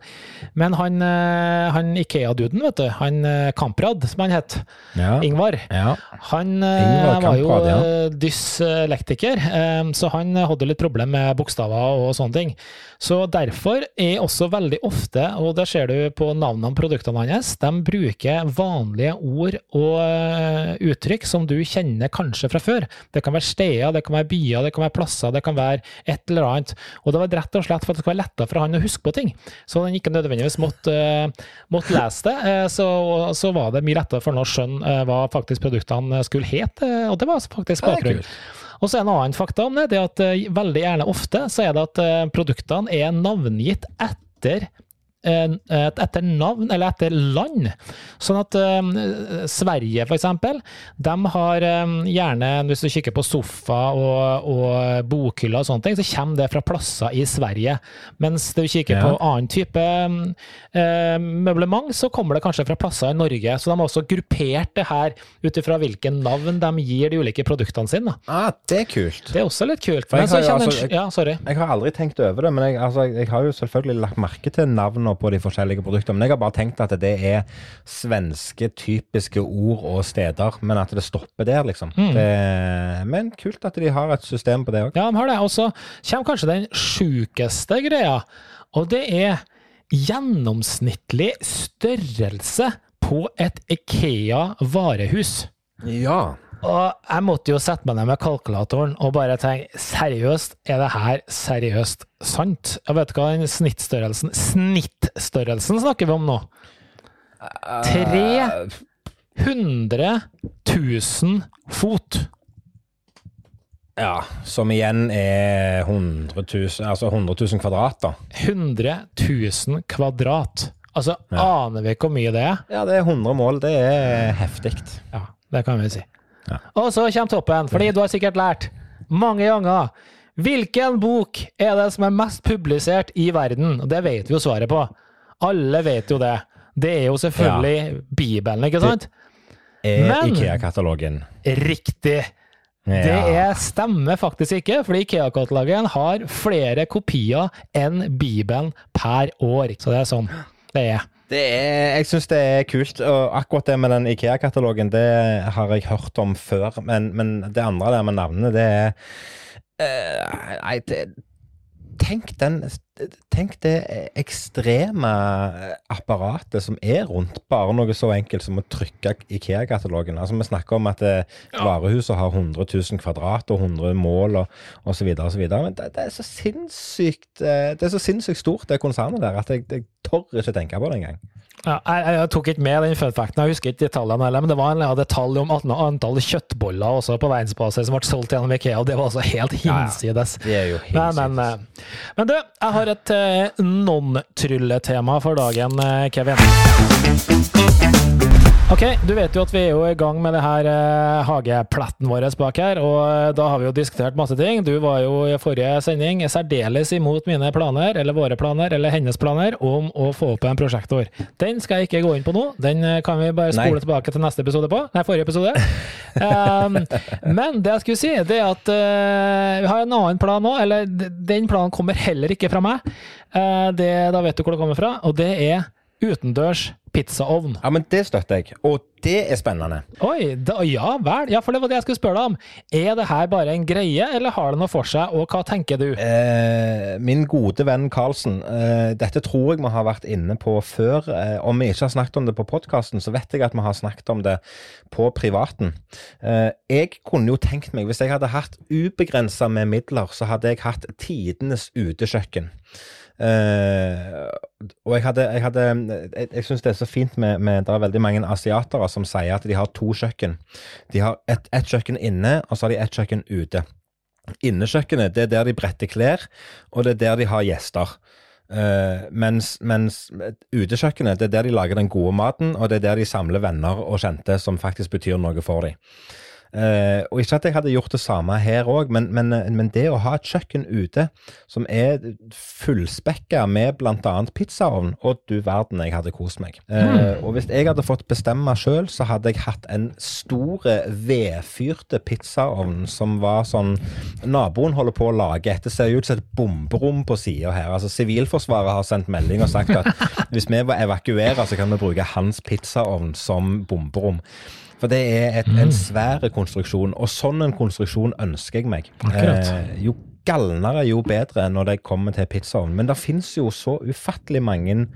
men han, eh, han Ikea-duden, vet du, han eh, Kamprad, som han het, Ja. Ingvar, ja. han eh, Ingvar var jo ja. dyslektiker, så han hadde litt problem med bokstaver og sånne ting. Så derfor er også veldig ofte, og det ser du på navnene på produktene hans, de bruker vanlige ord og eh, uttrykk som du kjenner kanskje fra før. Det kan være steder, det kan være byer, det kan være plasser, det kan være et eller annet. Og det var rett og slett for at det skulle være lettere for han å huske på ting. Så han ikke nødvendigvis måtte, eh, måtte lese det, eh, så, så var det mye lettere for han å skjønne hva faktisk produktene skulle hete, og det var faktisk bakgrunnen. Og så er en annen fakta om det, det er at eh, veldig gjerne ofte så er det at eh, produktene er navngitt etter et- etter navn eller etter land. Sånn at eh, Sverige, for eksempel, de har eh, gjerne, hvis du kikker på sofa og, og bokhyller og sånne ting, så kommer det fra plasser i Sverige. Mens du kikker Ja. på annen type eh, møblement, så kommer det kanskje fra plasser i Norge. Så de har også gruppert det her ut ifra hvilke navn de gir de ulike produktene sine. Ah, det er kult. Det er også litt kult. Jeg har jo altså- en Ja, sorry. Jeg har aldri tenkt over det, men jeg, altså, jeg har jo selvfølgelig lagt merke til navnene på de forskjellige produktene. Men jeg har bare tenkt at det er svenske typiske ord og steder, men at det stopper der, liksom. Mm. Det, men kult at de har et system på det òg. Ja, de har det. Og så kommer kanskje den sjukeste greia, og det er gjennomsnittlig størrelse på et Ikea varehus. Ja. Og jeg måtte jo sette meg ned med kalkulatoren og bare tenke seriøst, er det her seriøst sant? Jeg vet hva den snittstørrelsen Snittstørrelsen snakker vi om nå. Tre 100 000 fot. Ja, som igjen er 100 000, altså 100 000 kvadrat, da. 100 000 kvadrat. Altså, Ja. aner vi ikke hvor mye det er? Ja, det er 100 mål. Det er heftig. Ja, det kan vi si. Ja. Og så kommer toppen, fordi du har sikkert lært mange ganger. Hvilken bok er det som er mest publisert i verden? Og det vet vi jo svaret på. Alle vet jo det. Det er jo selvfølgelig Bibelen, ikke sant? Er Ikea-katalogen. Riktig. Det er, stemmer faktisk ikke, fordi Ikea-katalogen har flere kopier enn Bibelen per år. Så det er sånn det er. Er, jeg syns det er kult. Og akkurat det med den Ikea-katalogen, det har jeg hørt om før. Men, men det andre der med navnene, det er eh, Nei, det Tenk den Tenk det ekstreme apparatet som er rundt bare noe så enkelt som å trykke Ikea-katalogen. Altså Vi snakker om at ja. varehuset har 100 000 kvadrat og 100 mål og osv. osv. Men det, det er så sinnssykt eh, Det er så sinnssykt stort, det konsernet der, at jeg, jeg tør ikke tenke på det engang. Ja, jeg, jeg tok ikke med den fun facten, jeg husker ikke detaljene heller, men det var en ja, detalj om antall kjøttboller også på verdensbasis som ble solgt gjennom Ikea, og det var altså helt ja. hinsides. Det er jo hinsides. Men, men, eh, men du, jeg har et eh, non-trylletema for dagen, eh, Kevin. Ok, du vet jo at vi er jo i gang med det her eh, hageplatten vår bak her, og eh, da har vi jo diskutert masse ting. Du var jo i forrige sending særdeles imot mine planer, eller våre planer, eller hennes planer, om å få opp en prosjektor. Den skal jeg ikke gå inn på nå, den eh, kan vi bare Nei. spole tilbake til neste episode på. Nei, forrige episode. Um, [LAUGHS] men det jeg skulle si, det er at uh, vi har en annen plan nå, eller den planen kommer heller ikke fra meg. Uh, det, da vet du hvor det kommer fra, og det er utendørs pizzaovn. Ja, men det støtter jeg. Og det er spennende. Oi, da, ja vel. Ja, for det var det jeg skulle spørre deg om. Er det her bare en greie, eller har det noe for seg, og hva tenker du? Eh, min gode venn Karlsen, eh, dette tror jeg vi har vært inne på før. Eh, om vi ikke har snakket om det på podkasten, så vet jeg at vi har snakket om det på privaten. Eh, jeg kunne jo tenkt meg, hvis jeg hadde hatt ubegrensa med midler, så hadde jeg hatt tidenes utekjøkken. Eh, og jeg hadde Jeg, hadde, jeg, jeg syns det er så fint med, med Det er veldig mange asiatere som sier at de har to kjøkken. De har ett et kjøkken inne, og så har de ett kjøkken ute. Innekjøkkenet det er der de bretter klær, og det er der de har gjester. Uh, mens, mens utekjøkkenet det er der de lager den gode maten, og det er der de samler venner og kjente som faktisk betyr noe for dem. Eh, og ikke at jeg hadde gjort det samme her òg, men, men, men, det å ha et kjøkken ute som er fullspekka med bl.a. pizzaovn, og du verden, jeg hadde kost meg. Uh, mm. Og hvis jeg hadde fått bestemme sjøl, så hadde jeg hatt en stor vedfyrte pizzaovn som var sånn Naboen holder på å lage et. Det ser ut som et bomberom på sida her. Altså Sivilforsvaret har sendt melding og sagt at [LAUGHS] hvis vi evakuerer, så kan vi bruke hans pizzaovn som bomberom. For det er et, en mm. svær konstruksjon, og sånn en konstruksjon ønsker jeg meg. Eh, jo galnere, jo bedre når det kommer til pizzaovn. Men det finnes jo så ufattelig mange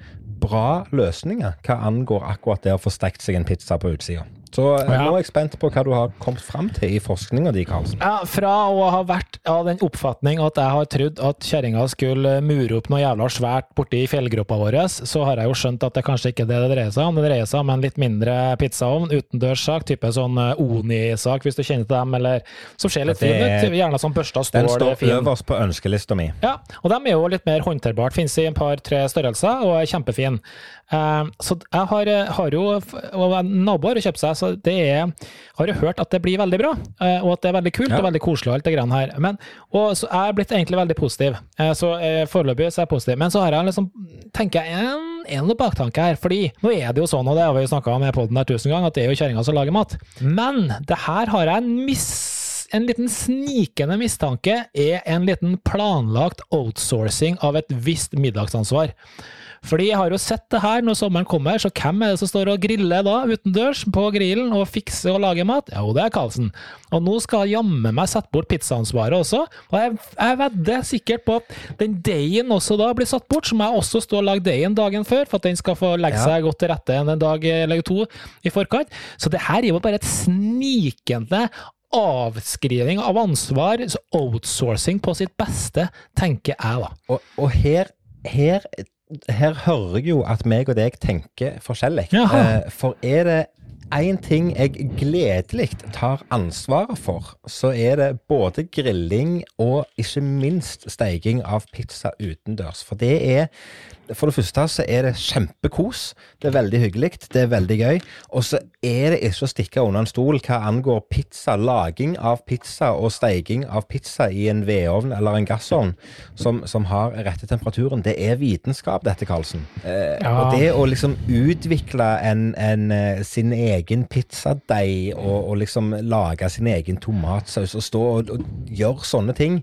bra løsninger hva angår akkurat det å få stekt seg en pizza på utsida. Så eh, ja. nå er jeg spent på hva du har kommet fram til i forskninga di, Karlsen. Ja, fra å ha vært av den oppfatning at jeg har trodd at kjerringa skulle mure opp noe jævla svært borti fjellgropa vår, så har jeg jo skjønt at det kanskje ikke er det det dreier seg om. Det dreier seg om en litt mindre pizzaovn, utendørssak, type sånn eh, Oni-sak, hvis du kjenner til dem, eller som ser litt fin ut. Gjerne sånn børsta stål. Den står fin. øverst på ønskelista mi. Ja, og de er jo litt mer håndterbart. Finnes i en par-tre størrelser og er kjempefin. Uh, så jeg har, har jo og naboer kjøpt seg, så det er Har jo hørt at det blir veldig bra, uh, og at det er veldig kult ja. og veldig koselig og alt det greiene her. Men, og så er jeg blitt egentlig veldig positiv. Uh, så foreløpig så er jeg positiv. Men så har jeg liksom, tenker jeg, en, en baktanke her. fordi nå er det jo sånn, og det har vi jo snakka i poden her tusen ganger, at det er jo kjerringa som lager mat. Men det her har jeg en miss en liten snikende mistanke er en liten planlagt outsourcing av et visst middagsansvar. Fordi jeg har jo sett det her når sommeren kommer, så hvem er det som står og griller da utendørs på grillen og fikser og lager mat? Jo, det er Karlsen. Og nå skal jammen meg sette bort pizzaansvaret også. Og jeg, jeg vedder sikkert på at den deigen også da blir satt bort, så må jeg også stå og lage deigen dagen før, for at den skal få legge seg godt til rette en dag eller to i forkant. Så det her er jo bare et snikende avskriving av ansvar, outsourcing på sitt beste, tenker jeg da. Og, og her, her her hører jeg jo at meg og deg tenker forskjellig. Jaha. for er det én ting jeg gledelig tar ansvaret for, så er det både grilling og ikke minst steiking av pizza utendørs. For det er for det første så er det kjempekos. Det er veldig hyggelig. Det er veldig gøy. Og så er det ikke å stikke under en stol hva angår pizza. Laging av pizza og steiking av pizza i en vedovn eller en gassovn som, som har rette temperaturen. Det er vitenskap, dette, Karlsen. Eh, ja. Og det å liksom utvikle en, en, eh, sin egen pizzadeig og, og, liksom lage sin egen tomatsaus og stå og, og gjøre sånne ting,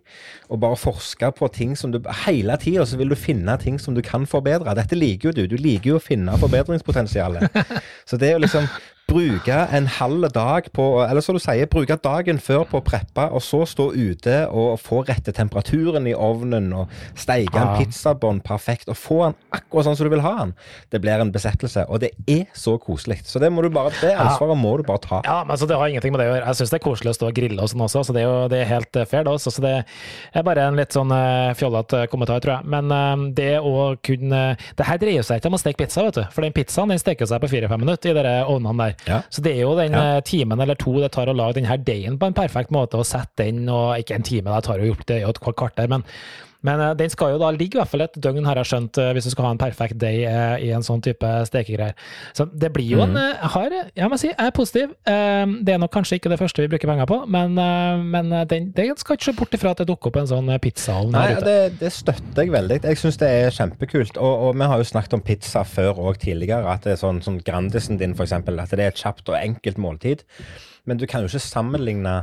og bare forske på ting som du Hele tida så vil du finne ting som du kan forbedre. Dette liker jo du. Du liker jo å finne forbedringspotensialet. [LAUGHS] Så det er jo liksom bruke en halv dag på Eller som du sier, bruke dagen før på å preppe, og så stå ute og få rette temperaturen i ovnen og steike en pizzabånd perfekt og få den akkurat sånn som du vil ha den. Det blir en besettelse, og det er så koselig. Så det må du bare, det ansvaret må du bare ta. Ja, men altså, Det har ingenting med det å gjøre. Jeg syns det er koselig å stå og grille og sånn også, så det er jo det er helt eh, fair, da. Så det er bare en litt sånn uh, fjollete kommentar, tror jeg. Men det å kunne Det her dreier seg ikke om å steke pizza, vet du. For den pizzaen den steker seg på fire-fem minutter i de ovnene der. Ja. Så det er jo den ja. Eh, timen eller to det tar å lage denne deigen på en perfekt måte, og sette den, og ikke en time, det tar jo gjort det er jo et kvarter, men men uh, den skal jo da ligge i hvert fall et døgn, har jeg skjønt, uh, hvis du skal ha en perfekt day uh, i en sånn type stekegreier. Så det blir jo mm. en har, Jeg må si, jeg er positiv. det er nok kanskje ikke det første vi bruker penger på, men, men den, det skal ikke se bort ifra at det dukker opp en sånn pizzaovn Nei, det, det, støtter jeg veldig. Jeg syns det er kjempekult. Og, og, vi har jo snakket om pizza før og tidligere, at det er sånn, sånn Grandisen din, eksempel, at det er et kjapt og enkelt måltid. Men du kan jo ikke sammenligne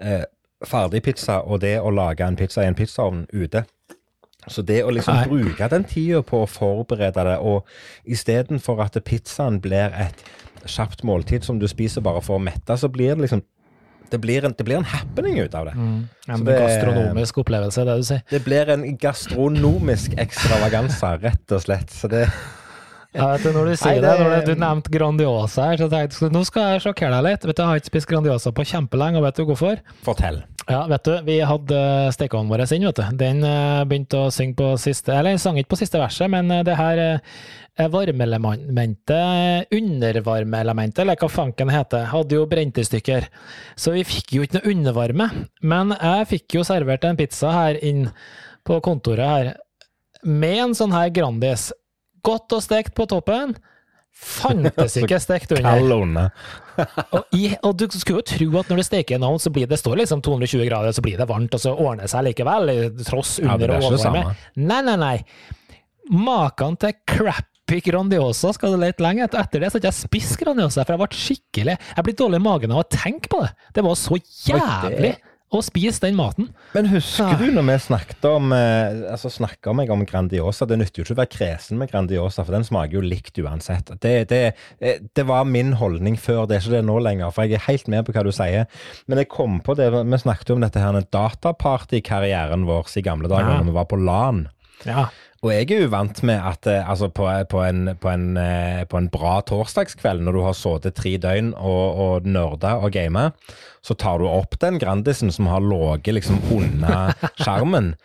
eh, ferdigpizza og det å lage en pizza i en pizzaovn ute. Så det å liksom Nei. bruke den tida på å forberede det, og istedenfor at pizzaen blir et kjapt måltid som du spiser bare for å mette, så blir det liksom det blir, en, det blir en happening ut av det. Mm. En det, gastronomisk opplevelse, det du sier. Det blir en gastronomisk ekstravaganse, rett og slett. Så det du, når du sier Nei, det, det, når du nevnte Grandiosa her, så tenkte jeg nå skal jeg sjokkere deg litt. Vet du, Jeg har ikke spist Grandiosa på kjempelenge, og vet du hvorfor? Fortell. Ja, vet du, vi hadde stekeovnen vår inn, vet du. Den eh, begynte å synge på siste Eller den sang ikke på siste verset, men eh, det her eh, varmeelementet, undervarmeelementet, eller hva fanken heter, hadde jo brent i stykker. Så vi fikk jo ikke noe undervarme. Men jeg fikk jo servert en pizza her inn på kontoret her, med en sånn her Grandis. Godt og stekt på toppen. Fantes ikke stekt under. [LAUGHS] Og, i, og du skulle jo tro at når du steker en ovn, så blir det står liksom 220 grader, så blir det varmt, og så ordner det seg likevel, tross under- ja, og overvarme. Nei, nei, nei. Maken til crappy Grandiosa skal du lete lenge etter. Etter det så har jeg spist Grandiosa, for jeg ble skikkelig Jeg blir dårlig i magen av å tenke på det. Det var så jævlig å spise den maten. Men husker du når vi snakket om eh, altså snakket meg om Grandiosa? Det nytter jo ikke å være kresen med Grandiosa, for den smaker jo likt uansett. Det, det, eh, det var min holdning før, det er ikke det nå lenger. For jeg er helt med på hva du sier. Men jeg kom på det, vi snakket om dette her den datapartykarrieren vår i gamle dager, Ja. når vi var på LAN. Ja. Og jeg er jo vant med at eh, altså på, på, en, på, en, eh, på en bra torsdagskveld, når du har sittet tre døgn og, og nerda og gama, så tar du opp den Grandisen som har ligget liksom under skjermen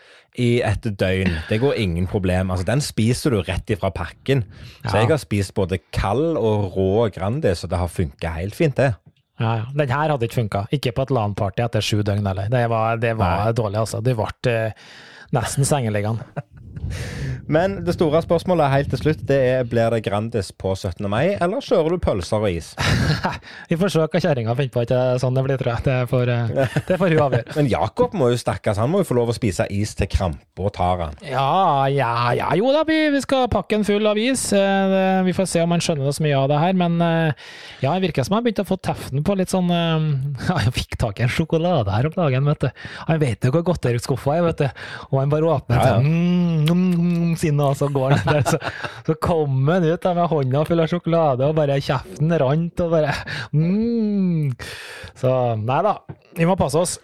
i et døgn. Det går ingen problem. Altså, den spiser du rett ifra pakken. Så Ja. jeg har spist både kald og rå Grandis, og det har funka helt fint, det. Ja, ja. Den her hadde ikke funka. Ikke på et LAN-party etter sju døgn heller. Det var, det var dårlig, altså. Du ble eh, nesten sengeliggende. Men det store spørsmålet helt til slutt, det er blir det Grandis på 17. mai, eller kjører du pølser og is? [LAUGHS] Vi får se hva kjerringa finner på. Ikke sånn det blir, tror jeg. Det får, eh, det får hun avgjøre. [LAUGHS] Men Jakob må jo stakkars, han må jo få lov å spise is til krampe og tar han. Ja, ja, ja, jo da, vi, vi skal pakke en full av is. Vi får se om han skjønner så mye av det her, men eh, ja, det virker som han begynte å få teften på litt sånn eh, [LAUGHS] ja, Han fikk tak i en sjokolade her om dagen, vet du. Han vet jo hvor godteriskuffa er, vet du. Og han bare åpner Ja, ja. den, mm, mm, mm, sin, og så går han der. Så, så kom han ut med hånda full av sjokolade, og bare kjeften rant, og bare mm. Så nei da, vi må passe oss.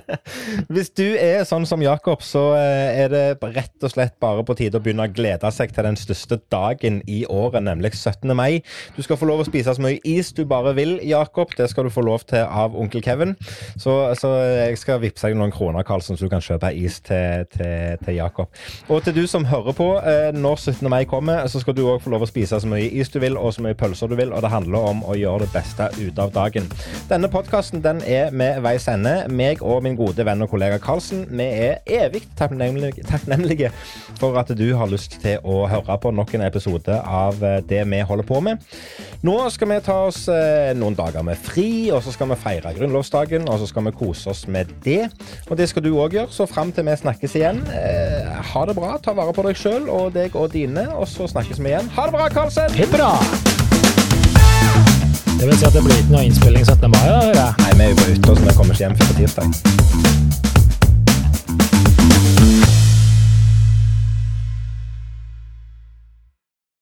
[LAUGHS] Hvis du er sånn som Jakob, så eh, er det rett og slett bare på tide å begynne å glede seg til den største dagen i året, nemlig 17. mai. Du skal få lov å spise så mye is du bare vil, Jakob. Det skal du få lov til av onkel Kevin. Så, så jeg skal vippse deg noen kroner, Karlsen, så du kan kjøpe is til, til, til Jakob. Og til du som hører på, eh, når 17. mai kommer, så skal du òg få lov å spise så mye is du vil, og så mye pølser du vil, og det handler om å gjøre det beste ut av dagen. Denne podkasten den er med veis ende. Meg og min gode venn og kollega Karlsen, vi er evig takknemlige, takknemlige for at du har lyst til å høre på nok en episode av eh, det vi holder på med. Nå skal vi ta oss eh, noen dager med fri, og så skal vi feire grunnlovsdagen, og så skal vi kose oss med det. Og det skal du òg gjøre, så fram til vi snakkes igjen. Eh, ha det bra, ta vare på deg sjøl og deg og dine, og så snakkes vi igjen. Ha det bra, Karlsen! Bra! Det vil si at det blir ikke noe innspilling 17. mai, da, hører jeg. Nei, vi er jo bare ute, så vi kommer ikke hjem på tirsdag.